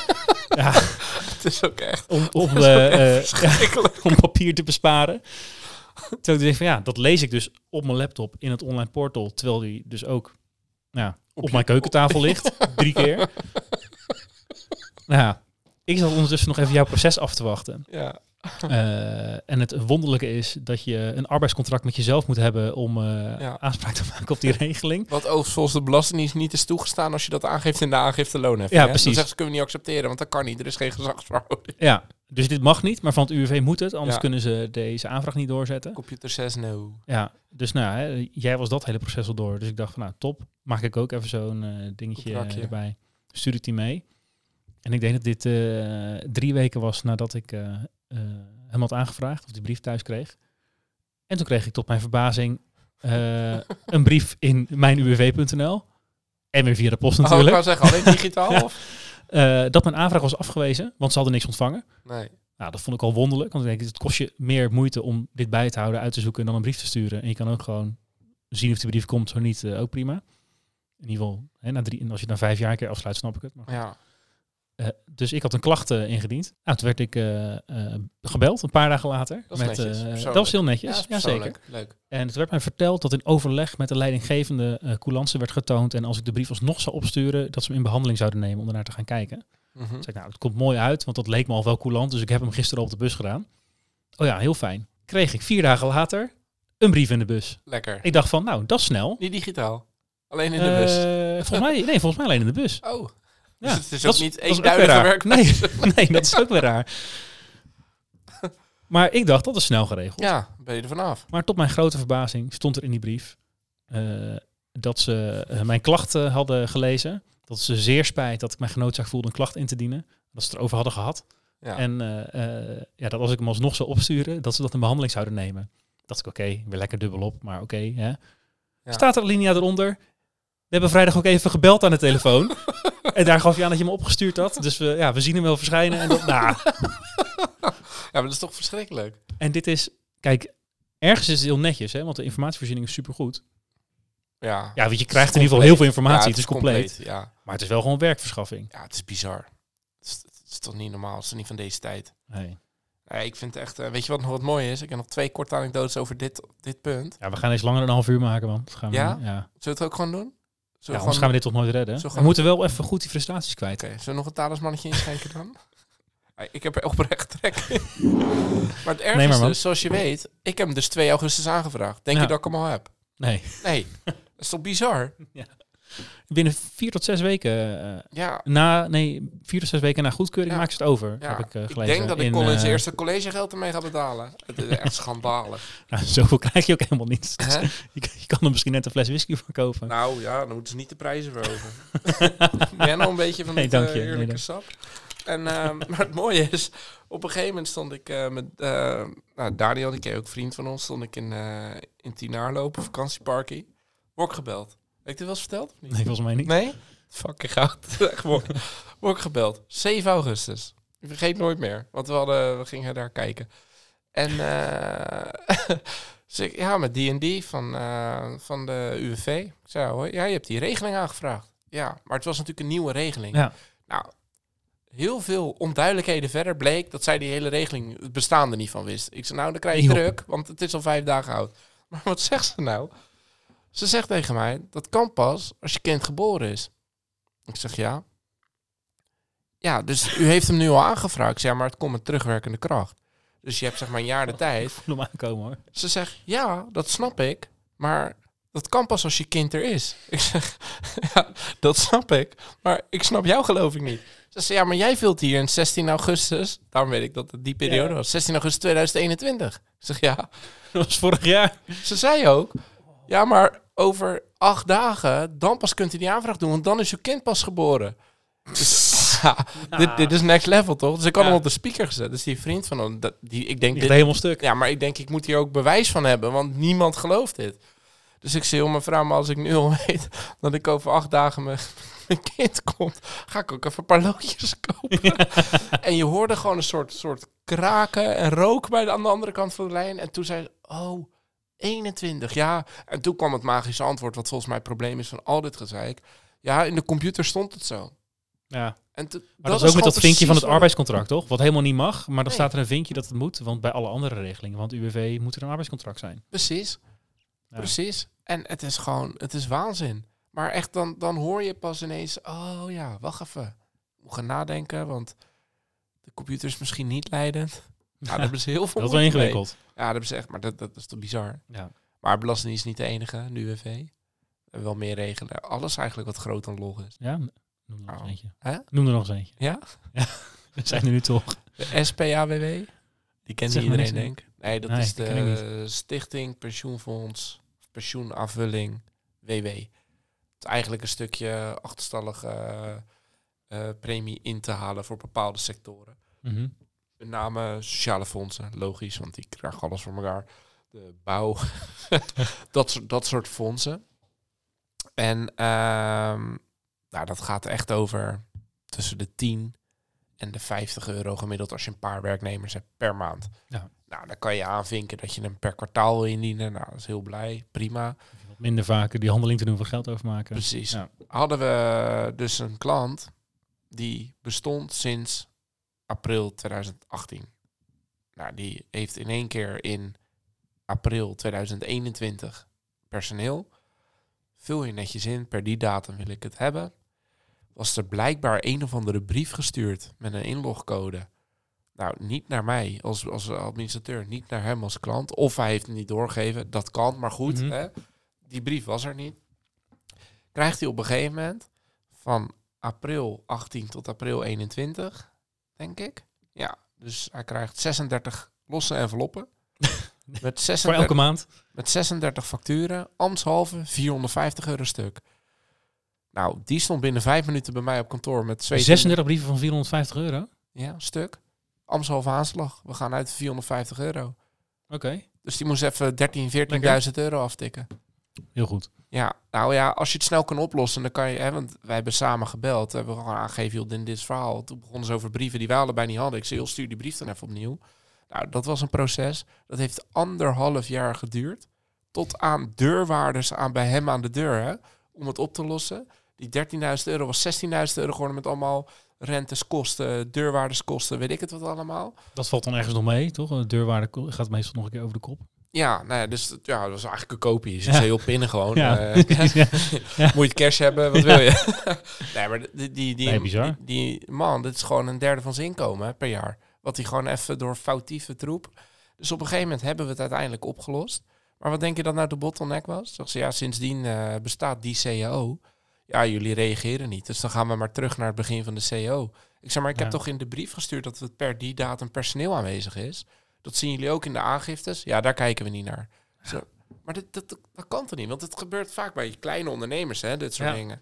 ja, het is ook echt om, om, eh, echt eh, ja, om papier te besparen. Terwijl ik denk van ja, dat lees ik dus op mijn laptop in het online portal. Terwijl die dus ook ja, op, mijn keukentafel ligt. drie keer. Nou ja, ik zat ondertussen nog even jouw proces af te wachten. Ja, Eh, en het wonderlijke is dat je een arbeidscontract met jezelf moet hebben om eh, Ja. aanspraak te maken op die regeling. wat overigens volgens de Belastingdienst niet is toegestaan als je dat aangeeft in de aangifte loonheffing. Ja, hè? precies. Dan zeggen ze, kunnen we niet accepteren, want dat kan niet. Er is geen gezagsverhouding. Ja, dus dit mag niet, maar van het UWV moet het. Anders Ja. kunnen ze deze aanvraag niet doorzetten. Computer says no. Ja, dus nou, hè, jij was dat hele proces al door. Dus ik dacht van, nou, top. Maak ik ook even zo'n eh, dingetje erbij. Stuur ik die mee. En ik denk dat dit eh, drie weken was nadat ik eh, hem had aangevraagd. Of die brief thuis kreeg. En toen kreeg ik tot mijn verbazing een brief in mijnuwv.nl. En weer via de post Oh, ik natuurlijk. wou zeggen, alleen digitaal? Ja. Of? Dat mijn aanvraag was afgewezen, want ze hadden niks ontvangen. Nee. Nou, dat vond ik al wonderlijk. Want ik denk, het kost je meer moeite om dit bij te houden, uit te zoeken en dan een brief te sturen. En je kan ook gewoon zien of die brief komt, zo niet, ook prima. In ieder geval, hè, na drie, en als je na vijf jaar een keer afsluit, snap ik het. Maar, Ja. Eh, dus ik had een klacht eh, ingediend. Nou, toen werd ik eh, gebeld, een paar dagen later. Dat is netjes, dat persoonlijk. was heel netjes, ja, zeker. Leuk. En het werd mij verteld dat in overleg met de leidinggevende eh coulance werd getoond. En als ik de brief alsnog zou opsturen, dat ze hem in behandeling zouden nemen om ernaar te gaan kijken. Toen zei ik, nou, het komt mooi uit, want dat leek me al wel coulant. Dus ik heb hem gisteren op de bus gedaan. Oh ja, heel fijn. Kreeg ik vier dagen later een brief in de bus. Lekker. Ik dacht van, nou, dat is snel. Niet digitaal. Alleen in de bus. Volgens mij, nee, volgens mij alleen in de bus. Oh. Ja, dus het is dat ook niet dat is ook eenduidige werkwijze. Nee, nee, dat is ook weer raar. Maar ik dacht, dat is snel geregeld. Ja, ben je er vanaf. Maar tot mijn grote verbazing stond er in die brief eh, dat ze eh, mijn klachten hadden gelezen. dat ze zeer spijt dat ik mij genoodzaakt voelde een klacht in te dienen. Dat ze het erover hadden gehad. Ja. En eh, eh, ja, dat als ik hem alsnog zou opsturen, dat ze dat in behandeling zouden nemen. Dacht ik, oké, weer lekker dubbel op, maar oké. Ja. Staat er alinea eronder? We hebben vrijdag ook even gebeld aan de telefoon. en daar gaf je aan dat je hem opgestuurd had. Dus we, ja, we zien hem wel verschijnen. En, dat, nou, ja, maar dat is toch verschrikkelijk? en dit is, kijk, ergens is het heel netjes, hè, want de informatievoorziening is supergoed. Ja, Ja, want je krijgt in ieder geval heel veel informatie. Ja, het is compleet. Ja. Maar het is wel gewoon werkverschaffing. ja, het is bizar. Het is, het is toch niet normaal? Het is toch niet van deze tijd? Nee. Nee, ik vind het echt... eh, weet je wat nog wat mooi is? Ik heb nog twee korte anekdotes over dit, dit punt. Ja, we gaan eens langer dan een half uur maken, man. Dat gaan we Ja? ja. Zullen we het ook gewoon doen? Ja, anders gaan we dit toch nooit redden. We moeten wel even goed die frustraties kwijt. Zullen we nog een talismannetje inschenken dan? Ik heb er oprecht trek in. maar het ergste Nee, maar is dus, zoals je weet, ik heb hem dus 2 augustus aangevraagd. Denk Ja. je dat ik hem al heb? Nee. Nee. dat is toch bizar? Binnen vier tot zes weken eh, Ja. na, nee, vier tot zes weken na goedkeuring Ja. maak ze het over. ja. Heb ik eh, ik denk dat ik Collins eh, zijn eerste collegegeld ermee ga betalen. Het is echt schandalig. nou, zoveel krijg je ook helemaal niet. Dus je, kan- je kan er misschien net een fles whisky van kopen. Nou ja, dan moeten ze niet de prijzen verhogen. ben nog een beetje van Nee, dit dank eh. Nee, sap? En, ehm, maar het mooie is, op een gegeven moment stond ik met nou, Daniel, die ken ook vriend van ons, stond ik in, in op vakantieparkie. Word ik gebeld. Heb ik dit wel eens verteld? Of niet? Nee, volgens mij niet. Nee? Fucking goud. Word ik gebeld. 7 augustus. Ik vergeet nooit meer. Want we, hadden, we gingen daar kijken. En dus ik, ja, met D&D van, eh, van de UWV. Ik zei, hoor, ja, je hebt die regeling aangevraagd. Ja, maar het was natuurlijk een nieuwe regeling. Ja. Nou, heel veel onduidelijkheden verder bleek dat zij die hele regeling, het bestaande niet van wist. Ik zei, nou, dan krijg je druk, want het is al vijf dagen oud. Maar wat zegt ze nou? Ze zegt tegen mij, dat kan pas als je kind geboren is. Ik zeg, ja. Ja, dus u heeft hem nu al aangevraagd. Ik zeg, ja, maar het komt met terugwerkende kracht. Dus je hebt zeg maar een jaar de tijd. Ik voel hem aankomen hoor. Ze zegt, ja, dat snap ik, maar dat kan pas als je kind er is. Ik zeg, ja, dat snap ik, maar ik snap jou geloof ik niet. Ze zegt, ja, maar jij vult hier in 16 augustus, daarom weet ik dat het die periode Ja. was, 16 augustus 2021. Ik zeg, ja, Dat was vorig jaar. ze zei ook, ja, maar over acht dagen, dan pas kunt u die aanvraag doen, want dan is uw kind pas geboren. Dus, ja, dit, dit is next level, toch? Dus ik had Ja. hem op de speaker gezet. Dus die vriend van hem, dat, die, ik denk, dit, helemaal stuk. ja, maar ik denk, ik moet hier ook bewijs van hebben, want niemand gelooft dit. Dus ik zei, joh, mevrouw, maar als ik nu al weet dat ik over acht dagen mijn, mijn kind komt, ga ik ook even een paar loodjes kopen. En je hoorde gewoon een soort, soort kraken en rook bij de, aan de andere kant van de lijn. En toen zei ze, oh, 21, ja. En toen kwam het magische antwoord, wat volgens mij het probleem is van al dit gezeik. Ja, in de computer stond het zo. Ja. En to- Maar dat, is ook met dat vinkje van het arbeidscontract, toch? Wat helemaal niet mag, maar dan Nee. staat er een vinkje dat het moet. Want bij alle andere regelingen, want UWV moet er een arbeidscontract zijn. Precies. Ja. Precies. En het is gewoon, het is waanzin. Maar echt, dan, dan hoor je pas ineens, oh ja, wacht even. Ik moet gaan nadenken, want de computer is misschien niet leidend. Ja, daar hebben ze heel veel Dat is wel mee. Ja, dat hebben ze echt, maar dat, dat is toch bizar. Ja. Maar Belastingdienst is niet de enige, de UWV. Wel meer regelen. Alles eigenlijk wat groot en log is. Ja, noem er nog eens Oh. eentje. Hè? Noem er nog eens eentje. Ja? We zijn er nu toch. De SPAWW. Die kent iedereen, denk ik. Nee, dat Nee, is de Stichting Pensioenfonds Pensioenaanvulling WW. Het is eigenlijk een stukje achterstallige eh, eh, premie in te halen voor bepaalde sectoren. Mhm. Met name sociale fondsen, logisch, want die krijgen alles voor elkaar. De bouw, dat, soort, dat soort fondsen. En ehm, nou, dat gaat echt over tussen de 10 en de 50 euro gemiddeld als je een paar werknemers hebt per maand. Ja. Nou, dan kan je aanvinken dat je hem per kwartaal wil indienen. Nou, dat is heel blij, prima. Minder vaker die handeling te doen voor geld overmaken. Precies. Ja. Hadden we dus een klant die bestond sinds april 2018. Nou, die heeft in één keer in april 2021 personeel. Vul je netjes in, per die datum wil ik het hebben. Was er blijkbaar een of andere brief gestuurd met een inlogcode. Nou, niet naar mij als, als administrateur, niet naar hem als klant. Of hij heeft het niet doorgegeven, dat kan, maar goed. Mhm. hè? Die brief was er niet. Krijgt hij op een gegeven moment van april 18 tot april 21, denk ik. Ja, dus hij krijgt 36 losse enveloppen. met, Voor 36, elke maand. met 36 facturen, ambtshalve 450 euro stuk. Nou, die stond binnen vijf minuten bij mij op kantoor met twee... 36 brieven van 450 euro? Ja, stuk. Amshalve aanslag. We gaan uit 450 euro. Oké, Dus die moest even 13, 14.000 euro aftikken. Heel goed. Ja, nou ja, als je het snel kan oplossen, dan kan je... Hè, want wij hebben samen gebeld. Hebben we gewoon aangegeven, joh, dit, dit is verhaal. Toen begonnen ze over brieven die wij allebei niet hadden. Ik zei, joh, stuur die brief dan even opnieuw. Nou, dat was een proces. Dat heeft anderhalf jaar geduurd. Tot aan deurwaarders aan bij hem aan de deur, hè, om het op te lossen. Die 13.000 euro was 16.000 euro geworden met allemaal rentes, kosten, deurwaardeskosten, weet ik het wat allemaal. Dat valt dan ergens nog mee, toch? De deurwaarde gaat meestal nog een keer over de kop. Ja, nou ja, dus ja, dat was eigenlijk een kopie. Dus ik Ja. heel pinnen gewoon. Ja. eh, Ja. Moet je cash hebben? Wat wil je? nee, maar die, die, die, Nee, bizar. die, die man, dit is gewoon een derde van zijn inkomen hè, per jaar. Wat hij gewoon even door foutieve troep. Dus op een gegeven moment hebben we het uiteindelijk opgelost. Maar wat denk je dat nou de bottleneck was? Zeg ze, ja, sindsdien eh, bestaat die CAO. Ja, jullie reageren niet. Dus dan gaan we maar terug naar het begin van de CAO. Ik zeg maar, ik heb toch in de brief gestuurd dat het per die datum personeel aanwezig is. Dat zien jullie ook in de aangiftes. Ja, daar kijken we niet naar. Zo. Maar dit, dat, dat kan toch niet? Want het gebeurt vaak bij kleine ondernemers, hè, dit soort Ja. dingen.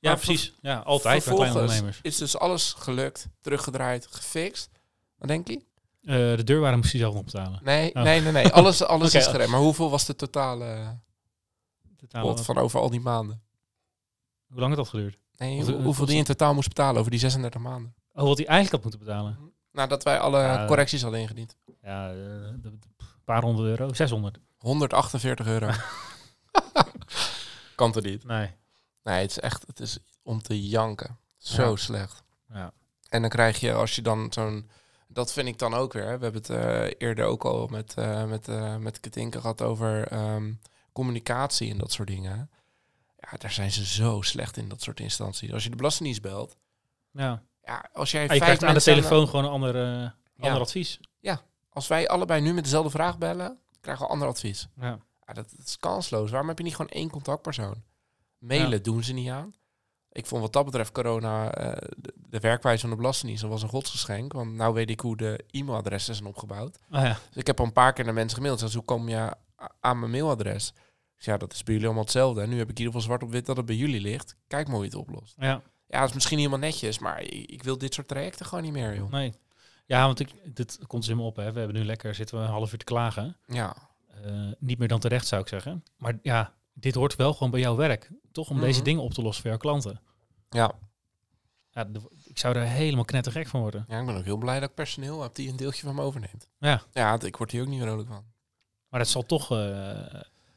Ja, Maar precies. Ja, altijd bij kleine ondernemers. is dus alles gelukt, teruggedraaid, gefixt. Wat denk je? Eh, de deurwaarde moest hij zelf nog betalen. Nee, Oh. nee, nee, nee. Alles, alles is gered. Maar hoeveel was de totale pot van over al die maanden? Hoe lang heeft dat geduurd? Nee, hoe- eh, hoeveel die in totaal moest betalen over die 36 maanden? Oh, wat hij eigenlijk had moeten betalen. Nadat wij alle Ja, correcties hadden ingediend. Ja, eh, een paar honderd euro. 600. 148 euro. kan niet? Nee. Nee, het is echt het is om te janken. Zo Ja. slecht. Ja. En dan krijg je, als je dan zo'n... Dat vind ik dan ook weer. Hè. We hebben het eh, eerder ook al met, eh met, eh met Katinka gehad over ehm, communicatie en dat soort dingen. Ja, daar zijn ze zo slecht in, dat soort instanties. Als je de Belastingdienst belt, Ja. Ja, als jij Ah, je krijgt aan de telefoon gewoon een ander, eh, Ja. ander advies. Als wij allebei nu met dezelfde vraag bellen, krijgen we ander advies. Ja. Ja, dat, dat is kansloos. Waarom heb je niet gewoon één contactpersoon? Mailen Ja. doen ze niet aan. Ik vond wat dat betreft corona, eh, de, de werkwijze van de Belastingdienst, dat was een godsgeschenk. Want nou weet ik hoe de e-mailadressen zijn opgebouwd. Ah, ja. Dus ik heb al een paar keer naar mensen gemaild. Dus hoe kom je aan mijn mailadres? Dus ja, dat is bij jullie allemaal hetzelfde. En nu heb ik in ieder geval zwart op wit dat het bij jullie ligt. Kijk maar hoe je het oplost. ja. Ja, dat is misschien helemaal netjes, maar ik, ik wil dit soort trajecten gewoon niet meer, joh. Nee. Ja, want ik, dit komt dus in me op. Hè. We hebben nu lekker, zitten we een half uur te klagen. Ja, Eh, niet meer dan terecht zou ik zeggen. Maar ja, dit hoort wel gewoon bij jouw werk. Toch om Mhm. deze dingen op te lossen voor jouw klanten. ja. Ja, ik zou er helemaal knettergek van worden. ja, ik ben ook heel blij dat ik personeel heb die een deeltje van me overneemt. Ja. Ja, ik word hier ook niet vrolijk van. Maar dat zal toch... eh,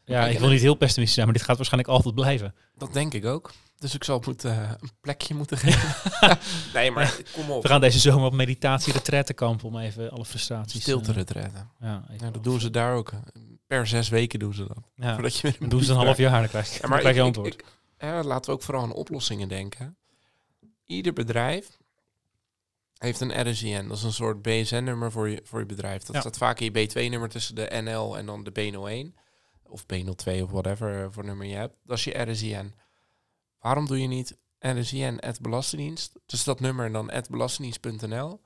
ja, ik wil niet heel pessimistisch zijn, maar dit gaat waarschijnlijk altijd blijven. Dat denk ik ook. Dus ik zal moeten, eh, een plekje moeten geven. nee, maar kom op. We gaan deze zomer op meditatie retrettenkamp om even alle frustraties... Stilte eh, retretten. ja, dat doen ze daar ook. Per zes weken doen ze dat. Ja. Voordat je weer Dan doen ze een half jaar, dan krijg je, Ja, dan maar krijg je ik- antwoord. ik- ik- hè, laten we ook vooral aan oplossingen denken. Ieder bedrijf heeft een RSIN. Dat is een soort BSN-nummer voor je, voor je bedrijf. Dat Ja. staat vaak in je B2-nummer tussen de NL en dan de B01. Of B02 of whatever eh, voor nummer je hebt. Dat is je RSIN. Waarom doe je niet RSIN at Belastingdienst? Dus dat nummer en dan at belastingdienst.nl.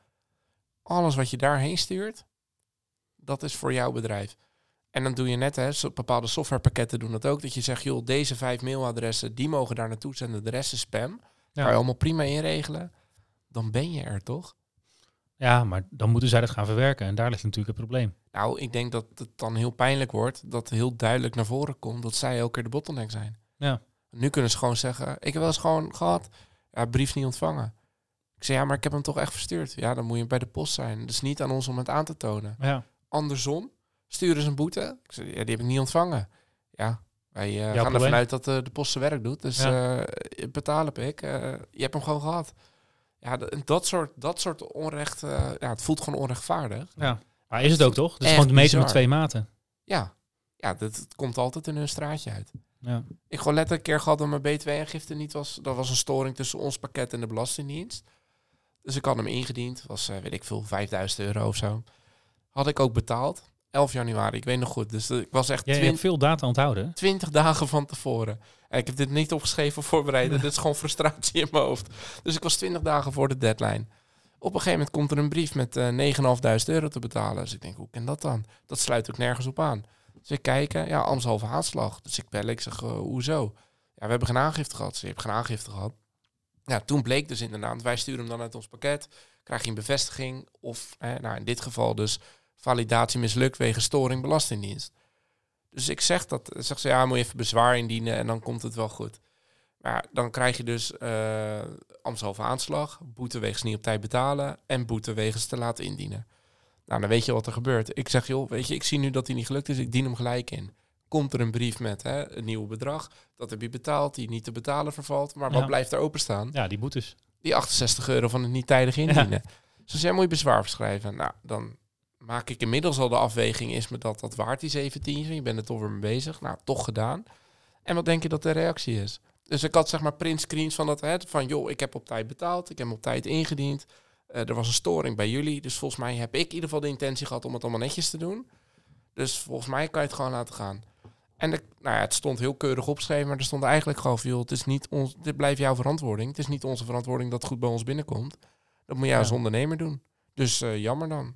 Alles wat je daarheen stuurt, dat is voor jouw bedrijf. En dan doe je net, hè, bepaalde softwarepakketten doen dat ook. Dat je zegt, joh, deze vijf mailadressen, die mogen daar naartoe zenden. De rest is spam. Ja. Kan je allemaal prima inregelen. Dan ben je er toch? Ja, maar dan moeten zij dat gaan verwerken. En daar ligt natuurlijk het probleem. Nou, ik denk dat het dan heel pijnlijk wordt. Dat heel duidelijk naar voren komt dat zij elke keer de bottleneck zijn. Ja. Nu kunnen ze gewoon zeggen, ik heb wel eens gewoon gehad, ja, brief niet ontvangen. Ik zei, ja, maar ik heb hem toch echt verstuurd. Ja, dan moet je bij de post zijn. Is niet aan ons om het aan te tonen. Ja, Andersom, sturen ze een boete. Ik zei, ja, die heb ik niet ontvangen. Ja, wij eh, gaan probleem. ervan uit dat eh, de post zijn werk doet. Dus Ja. eh, betaal heb ik. Je hebt hem gewoon gehad. Ja, dat soort, dat soort onrecht, ja, het voelt gewoon onrechtvaardig. ja. Maar is het ook toch? Echt gewoon met twee maten. Ja, ja dat, het komt altijd in hun straatje uit. Ja. Ik gewoon letterlijk een keer gehad dat mijn B2-aangifte niet was. Dat was een storing tussen ons pakket en de Belastingdienst. Dus ik had hem ingediend. was, eh, weet ik veel, 5000 euro of zo. Had ik ook betaald. 11 januari, ik weet nog goed. Dus eh, ik was echt Jij 20, hebt veel data onthouden. 20 dagen van tevoren. En ik heb dit niet opgeschreven of voorbereid. Dit is gewoon frustratie in mijn hoofd. Dus ik was 20 dagen voor de deadline. Op een gegeven moment komt er een brief met eh 9.500 euro te betalen. Dus ik denk, hoe kan dat dan? Dat sluit ook nergens op aan. Dus ik kijk, eh, ja, anderhalve aanslag. Dus ik bel, ik zeg, eh, hoezo? Ja, we hebben geen aangifte gehad. Ze hebben geen aangifte gehad. Ja, toen bleek dus inderdaad, wij sturen hem dan uit ons pakket. Krijg je een bevestiging of, eh, nou in dit geval dus, validatie mislukt wegens storing belastingdienst. Dus ik zeg dat, zeg ze, ja, moet je even bezwaar indienen en dan komt het wel goed. Maar dan krijg je dus uh, ambtshalve aanslag, boete wegens niet op tijd betalen en boete wegens te laten indienen. Nou, dan weet je wat er gebeurt. Ik zeg, joh, weet je, ik zie nu dat hij niet gelukt is, ik dien hem gelijk in. Komt er een brief met hè, een nieuw bedrag, dat heb je betaald, die niet te betalen vervalt, maar wat Ja. blijft er openstaan? Ja, die boetes. Die 68 euro van het niet tijdig indienen. Dus jij moet je bezwaar verschrijven. Nou, dan maak ik inmiddels al de afweging, is me dat dat waard, die 17? Je bent er toch weer mee bezig. Nou, toch gedaan. En wat denk je dat de reactie is? Dus ik had zeg maar printscreens van dat, hè, van joh, ik heb op tijd betaald, ik heb hem op tijd ingediend. Eh, er was een storing bij jullie, dus volgens mij heb ik in ieder geval de intentie gehad om het allemaal netjes te doen. Dus volgens mij kan je het gewoon laten gaan. En de, nou ja, het stond heel keurig opgeschreven, maar er stond eigenlijk gewoon van, joh, het is niet ons, dit blijft jouw verantwoording. Het is niet onze verantwoording dat het goed bij ons binnenkomt. Dat moet jij Ja. als ondernemer doen. Dus eh, jammer dan.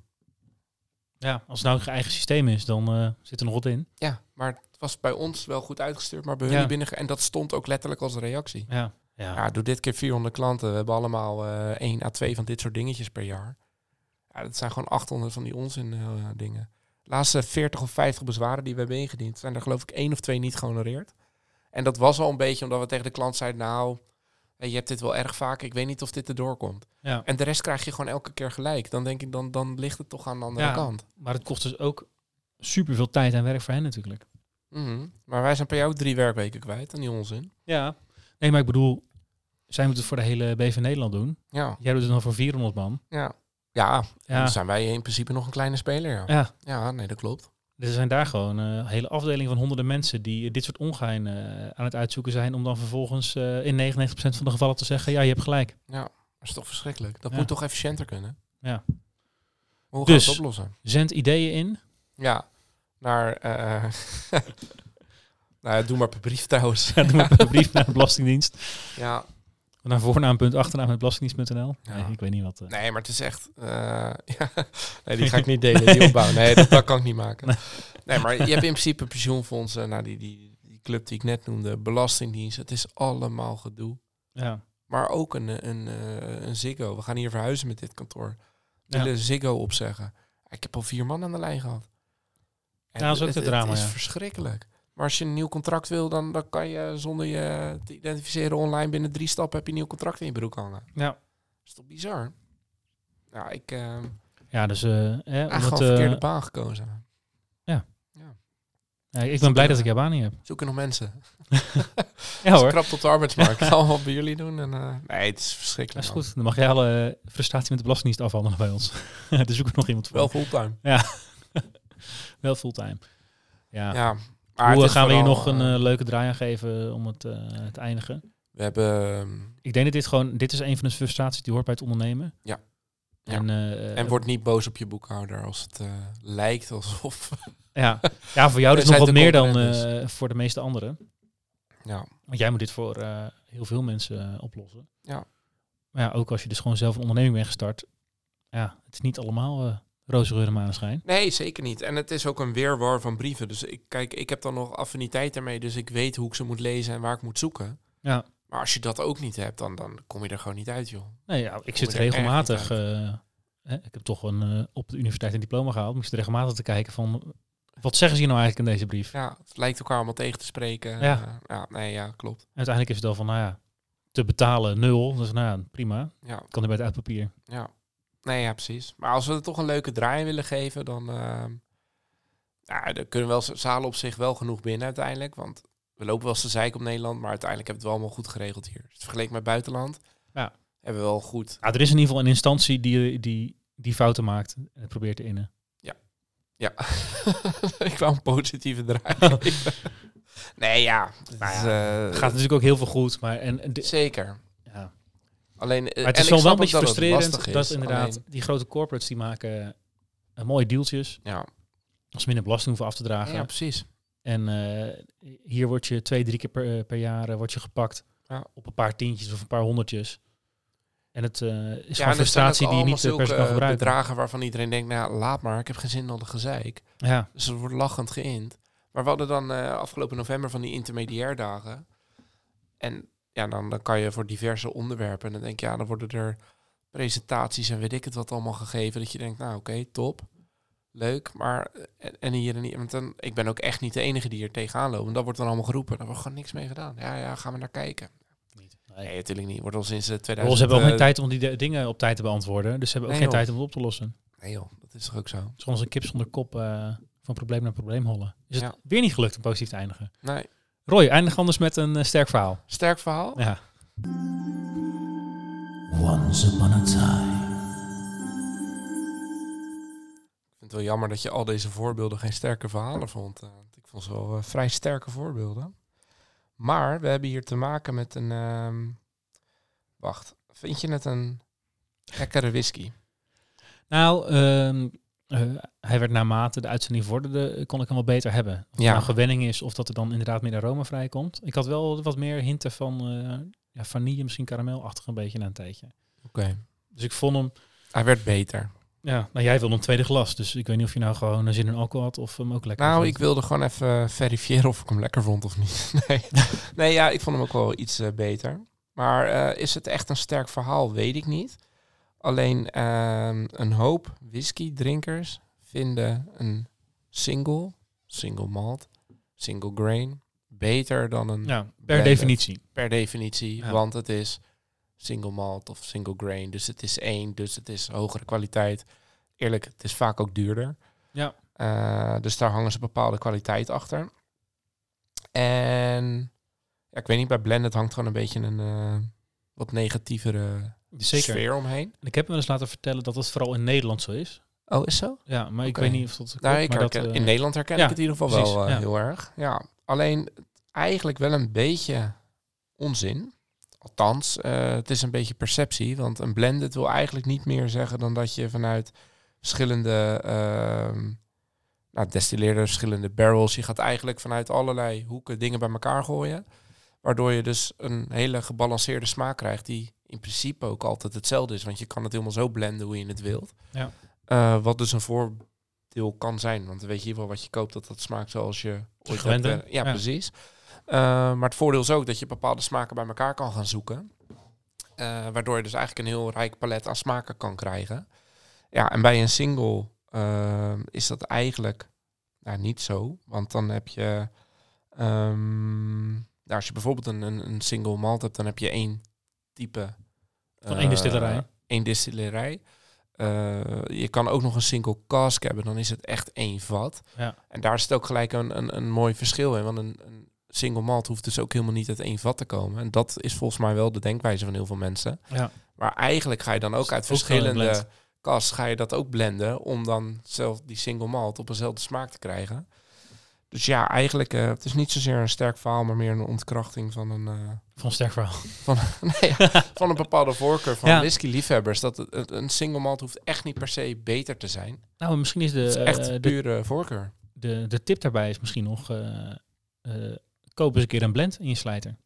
Ja, als het nou een eigen systeem is, dan eh, zit er nog wat in. Ja, maar het was bij ons wel goed uitgestuurd, maar bij hun Ja. binnen. En dat stond ook letterlijk als reactie. Ja, ja. Ja, doe dit keer 400 klanten. We hebben allemaal eh 1 à 2 van dit soort dingetjes per jaar. Ja, dat zijn gewoon 800 van die onzin eh, dingen. De laatste 40 of 50 bezwaren die we hebben ingediend, zijn er geloof ik één of twee niet gehonoreerd. En dat was al een beetje omdat we tegen de klant zeiden, nou, je hebt dit wel erg vaak, ik weet niet of dit erdoor komt. ja. En de rest krijg je gewoon elke keer gelijk. Dan denk ik, dan, dan ligt het toch aan de andere Ja. kant. Maar het kost dus ook superveel tijd en werk voor hen natuurlijk. Mhm. Maar wij zijn per jou drie werkweken kwijt aan die onzin. Ja. Nee, maar ik bedoel, zij moeten het voor de hele BV Nederland doen. Ja, Jij doet het dan voor 400 man. ja. Ja, Ja. dan zijn wij in principe nog een kleine speler. Ja, Ja, ja nee, dat klopt. Dus er zijn daar gewoon eh, een hele afdeling van honderden mensen die dit soort ongein eh, aan het uitzoeken zijn. Om dan vervolgens eh, in 99% van de gevallen te zeggen, ja, je hebt gelijk. Dat is toch verschrikkelijk. Dat Ja. moet toch efficiënter kunnen? Ja. Hoe gaan Dus- we het oplossen? Zend ideeën in. Ja, naar... eh nou ja, doe maar per brief trouwens. Ja, doe maar een brief naar de Belastingdienst. ja, Naar voornaam.achternaam.belastingdienst.nl. Ja. Nee, ik weet niet wat. eh. nee, maar het is echt... eh, ja, nee, die ga ik niet delen, die opbouw. Nee, dat, dat kan ik niet maken. Nee. Nee, maar je hebt in principe pensioenfondsen, nou, die, die, die club die ik net noemde, belastingdienst. Het is allemaal gedoe. Ja. Maar ook een, een, eh, een Ziggo. We gaan hier verhuizen met dit kantoor. We Ja. willen Ziggo opzeggen. Ik heb al vier man aan de lijn gehad. En Ja, dat is ook het, het het drama, is ja. verschrikkelijk. Maar als je een nieuw contract wil, dan, dan kan je zonder je te identificeren online binnen drie stappen heb je een nieuw contract in je broek hangen. Ja. Dat is toch bizar? Ja, ik heb Ja, dus eh, hè, om eigenlijk het, gewoon een verkeerde eh, baan gekozen. ja, ik ben blij dat ik jouw baan niet heb. Zoeken nog mensen. Ja hoor, Krap op de arbeidsmarkt. Dat we wat bij jullie doen. En, eh, nee, het is dat verschrikkelijk. is man. goed. Dan mag jij alle eh, frustratie met de Belastingdienst afhandelen bij ons. Daar zoeken nog iemand voor. Wel fulltime. Wel fulltime. Ja. Ja. Maar het Hoe gaan we hier nog een eh, eh, leuke draai aan geven om het eh, te eindigen? We hebben... ehm, Ik denk dat dit gewoon, dit is een van de frustraties die hoort bij het ondernemen. Ja. En, eh, En word niet boos op je boekhouder als het eh, lijkt alsof. ja. ja, voor jou dus nog wat het meer dan eh, voor de meeste anderen. ja, Want jij moet dit voor eh, heel veel mensen eh, oplossen. Ja. Maar ja, ook als je dus gewoon zelf een onderneming bent gestart. Ja, het is niet allemaal eh roze geur en maneschijn. nee, zeker niet. En het is ook een weerwar van brieven. Dus ik, kijk, ik heb dan nog affiniteit ermee. Dus ik weet hoe ik ze moet lezen en waar ik moet zoeken. Ja. Maar als je dat ook niet hebt, dan, dan kom je er gewoon niet uit, joh. Nee, ja, ik zit regelmatig. eh, hè, ik heb toch een, eh, op de universiteit een diploma gehaald. Moest regelmatig te kijken van. Wat zeggen ze hier nou eigenlijk in deze brief? Ja, het lijkt elkaar allemaal tegen te spreken. Ja. Eh, ja nee, ja, klopt. En uiteindelijk is het dan van, nou ja, te betalen nul. Dus nou ja, prima. Ja, Kan er bij het uitpapier. ja. Nee, ja, precies. Maar als we er toch een leuke draai willen geven, dan... eh ja, er kunnen wel zalen op zich wel genoeg binnen uiteindelijk. Want we lopen wel eens te zeiken op Nederland, maar uiteindelijk hebben we het wel allemaal goed geregeld hier. Dus vergeleken met buitenland Ja. hebben we wel goed Ja, er is in ieder geval een instantie die, die, die fouten maakt en het probeert te innen. Ja, ik wou een positieve draai. nee, ja. Het Nou ja, eh, Het gaat natuurlijk ook heel veel goed, maar en, zeker. Alleen, eh, Maar het is wel een beetje dat het frustrerend dat inderdaad alleen- die grote corporates die maken eh, mooie dealtjes ja. als ze minder belasting hoeven af te dragen. ja, precies. En eh, hier word je twee, drie keer per, per jaar word je gepakt Ja. op een paar tientjes of een paar honderdjes. En het is Ja, gewoon frustratie die je niet per se kan gebruiken. bedragen waarvan iedereen denkt, nou laat maar, ik heb geen zin in al de gezeik. Ja, Dus er wordt lachend geïnd. Maar we hadden dan afgelopen november van die intermediair dagen. en ja, dan, dan kan je voor diverse onderwerpen. En dan denk je, ja, dan worden er presentaties en weet ik het wat allemaal gegeven. Dat je denkt, nou oké, top. Leuk, maar en, en hier en hier. Want dan, ik ben ook echt niet de enige die er tegenaan loopt. En dat wordt dan allemaal geroepen. Daar wordt gewoon niks mee gedaan. Ja, ja, gaan we naar kijken. Niet. Nee, natuurlijk niet. Wordt al sinds eh, 2000. Ze hebben ook geen eh, tijd om die de- dingen op tijd te beantwoorden. Dus ze hebben ook Nee, geen joh. tijd om het op te lossen. Nee joh, dat is toch ook zo? Het is gewoon als een kip zonder kop eh, van probleem naar probleem hollen. Is het Ja. weer niet gelukt om positief te eindigen. Nee. Roy, eindig anders met een eh, sterk verhaal. Sterk verhaal. Ja. Once upon a time, Ik vind het wel jammer dat je al deze voorbeelden geen sterke verhalen vond. eh, want ik vond ze wel eh, vrij sterke voorbeelden. Maar we hebben hier te maken met een... ehm, wacht, vind je het een lekkere whisky? Nou, ehm, eh, hij werd naarmate de uitzending vorderde, eh, kon ik hem wel beter hebben. Of het Ja. nou gewenning is of dat er dan inderdaad meer aroma vrijkomt. Ik had wel wat meer hinten van eh, ja, vanille, misschien karamelachtig een beetje na een tijdje. Oké. Dus ik vond hem, Hij werd beter. ja, nou jij wilde een tweede glas. Dus ik weet niet of je nou gewoon een zin in alcohol had of hem ook lekker Nou, vond. ik wilde gewoon even verifiëren of ik hem lekker vond of niet. Nee, nee ja, ik vond hem ook wel iets beter. Maar is het echt een sterk verhaal? Weet ik niet. Alleen ehm, een hoop whisky-drinkers vinden een single, single malt, single grain, beter dan een Ja, per blended. definitie. per definitie. Ja. Want het is single malt of single grain. Dus het is één, dus het is hogere kwaliteit. Eerlijk, het is vaak ook duurder. Ja. Eh, dus daar hangen ze bepaalde kwaliteit achter. En ja, ik weet niet, bij Blended hangt gewoon een beetje een eh, wat negatievere Zeker. sfeer omheen. En ik heb me eens laten vertellen dat het vooral in Nederland zo is. Oh, is zo? Ja, maar ik weet niet of dat. Nou, ik maar dat, eh, in Nederland herken ja, ik het in ieder geval precies, wel eh, ja. heel erg. Ja, alleen eigenlijk wel een beetje onzin. Althans, eh, het is een beetje perceptie. Want een blended wil eigenlijk niet meer zeggen dan dat je vanuit verschillende ehm nou, destilleerders, verschillende barrels, je gaat eigenlijk vanuit allerlei hoeken dingen bij elkaar gooien. Waardoor je dus een hele gebalanceerde smaak krijgt die in principe ook altijd hetzelfde is. Want je kan het helemaal zo blenden hoe je het wilt. Ja. Eh, wat dus een voordeel kan zijn. Want dan weet je in ieder geval wat je koopt, dat dat smaakt zoals je ooit eh, bent. ja, Ja. precies. Eh, maar het voordeel is ook dat je bepaalde smaken bij elkaar kan gaan zoeken. Waardoor je dus eigenlijk een heel rijk palet aan smaken kan krijgen. Ja, en bij een single is dat eigenlijk nou, niet zo. Want dan heb je... ehm, nou, als je bijvoorbeeld een, een, een single malt hebt, dan heb je één type... Van één distillerij. eh, één distillerij. Eh, je kan ook nog een single cask hebben, dan is het echt één vat. Ja. En daar zit ook gelijk een, een, een mooi verschil in. Want een, een single malt hoeft dus ook helemaal niet uit één vat te komen. En dat is volgens mij wel de denkwijze van heel veel mensen. Ja. Maar eigenlijk ga je dan ook uit verschillende kas ga je dat ook blenden om dan zelf die single malt op eenzelfde smaak te krijgen. Dus ja, eigenlijk uh, het is niet zozeer een sterk verhaal, maar meer een ontkrachting van een, uh, van een sterk verhaal. Van, nee, ja, van een bepaalde voorkeur van Ja. whisky-liefhebbers. Dat het, een single malt hoeft echt niet per se beter te zijn. Nou, misschien is de, is echt eh, de, pure voorkeur. de, de tip daarbij is misschien nog... eh eh, koop eens een keer een blend in je slijter.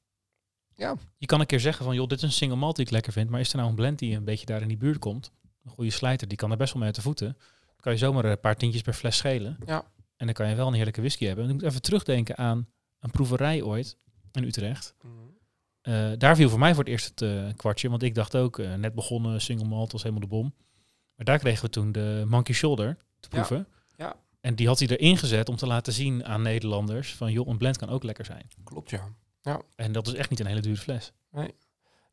Ja. Je kan een keer zeggen van, joh, dit is een single malt die ik lekker vind. Maar is er nou een blend die een beetje daar in die buurt komt? Een goede slijter, die kan er best wel mee uit de voeten. Dan kan je zomaar een paar tientjes per fles schelen. Ja. En dan kan je wel een heerlijke whisky hebben. En ik moet even terugdenken aan een proeverij ooit in Utrecht. Eh, daar viel voor mij voor het eerst het eh, kwartje. Want ik dacht ook, eh, net begonnen, single malt was helemaal de bom. Maar daar kregen we toen de Monkey Shoulder te Ja, proeven. ja. En die had hij erin gezet om te laten zien aan Nederlanders van joh, een blend kan ook lekker zijn. Klopt, ja. En dat is echt niet een hele dure fles. Nee,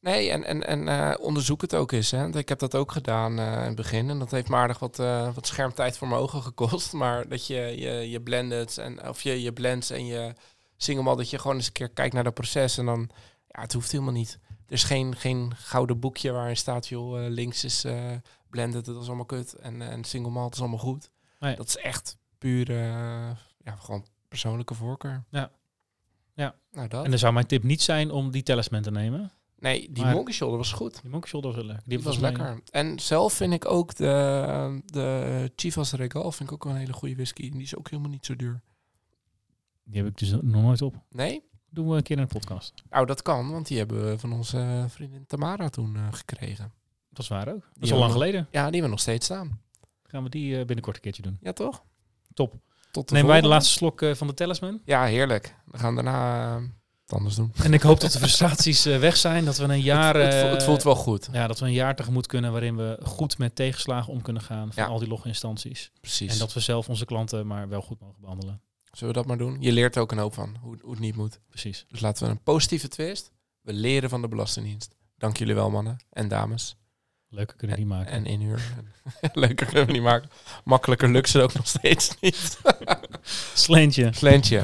en, en, en eh, onderzoek het ook eens. Hè. Ik heb dat ook gedaan eh, in het begin. En dat heeft me aardig wat, eh, wat schermtijd voor mijn ogen gekost. Maar dat je je, je blended en of je, je blends en je single malt, dat je gewoon eens een keer kijkt naar dat proces. En dan, ja, het hoeft helemaal niet. Er is geen, geen gouden boekje waarin staat, joh, links is blended, dat is allemaal kut. En, en single malt is allemaal goed. Nee. Dat is echt puur, eh, ja, gewoon persoonlijke voorkeur. Ja. Ja. Nou, dat. En dan zou mijn tip niet zijn om die talisman te nemen. Nee, die Maar- Monkey Shoulder was goed. Die Monkey Shoulder was wel lekker. Die was lekker. En zelf vind ik ook de, de Chivas Regal vind ik ook wel een hele goede whisky. En die is ook helemaal niet zo duur. Die heb ik dus nog nooit op. Nee? Doen we een keer een podcast. Nou, dat kan, want die hebben we van onze vriendin Tamara toen eh, gekregen. Dat is waar ook. Dat Die is al lang geleden. Ja, die hebben we nog steeds staan. Gaan we die eh, binnenkort een keertje doen. Ja, toch? Top. Tot de Nemen wij de laatste slok eh, van de talisman? Ja, heerlijk. We gaan daarna eh, anders doen. En ik hoop dat de frustraties eh, weg zijn. Dat we een jaar... het, voelt, het eh, voelt wel goed. Ja, dat we een jaar tegemoet kunnen waarin we goed met tegenslagen om kunnen gaan van Ja. al die loginstanties. Precies. En dat we zelf onze klanten maar wel goed mogen behandelen. Zullen we dat maar doen? Je leert er ook een hoop van, hoe, hoe het niet moet. Precies. Dus laten we een positieve twist. We leren van de Belastingdienst. Dank jullie wel, mannen en dames. Leuker kunnen we niet maken. En inhuur. Leuker kunnen we niet maken. Makkelijker lukt het ook nog steeds niet. Sleentje. Slentje.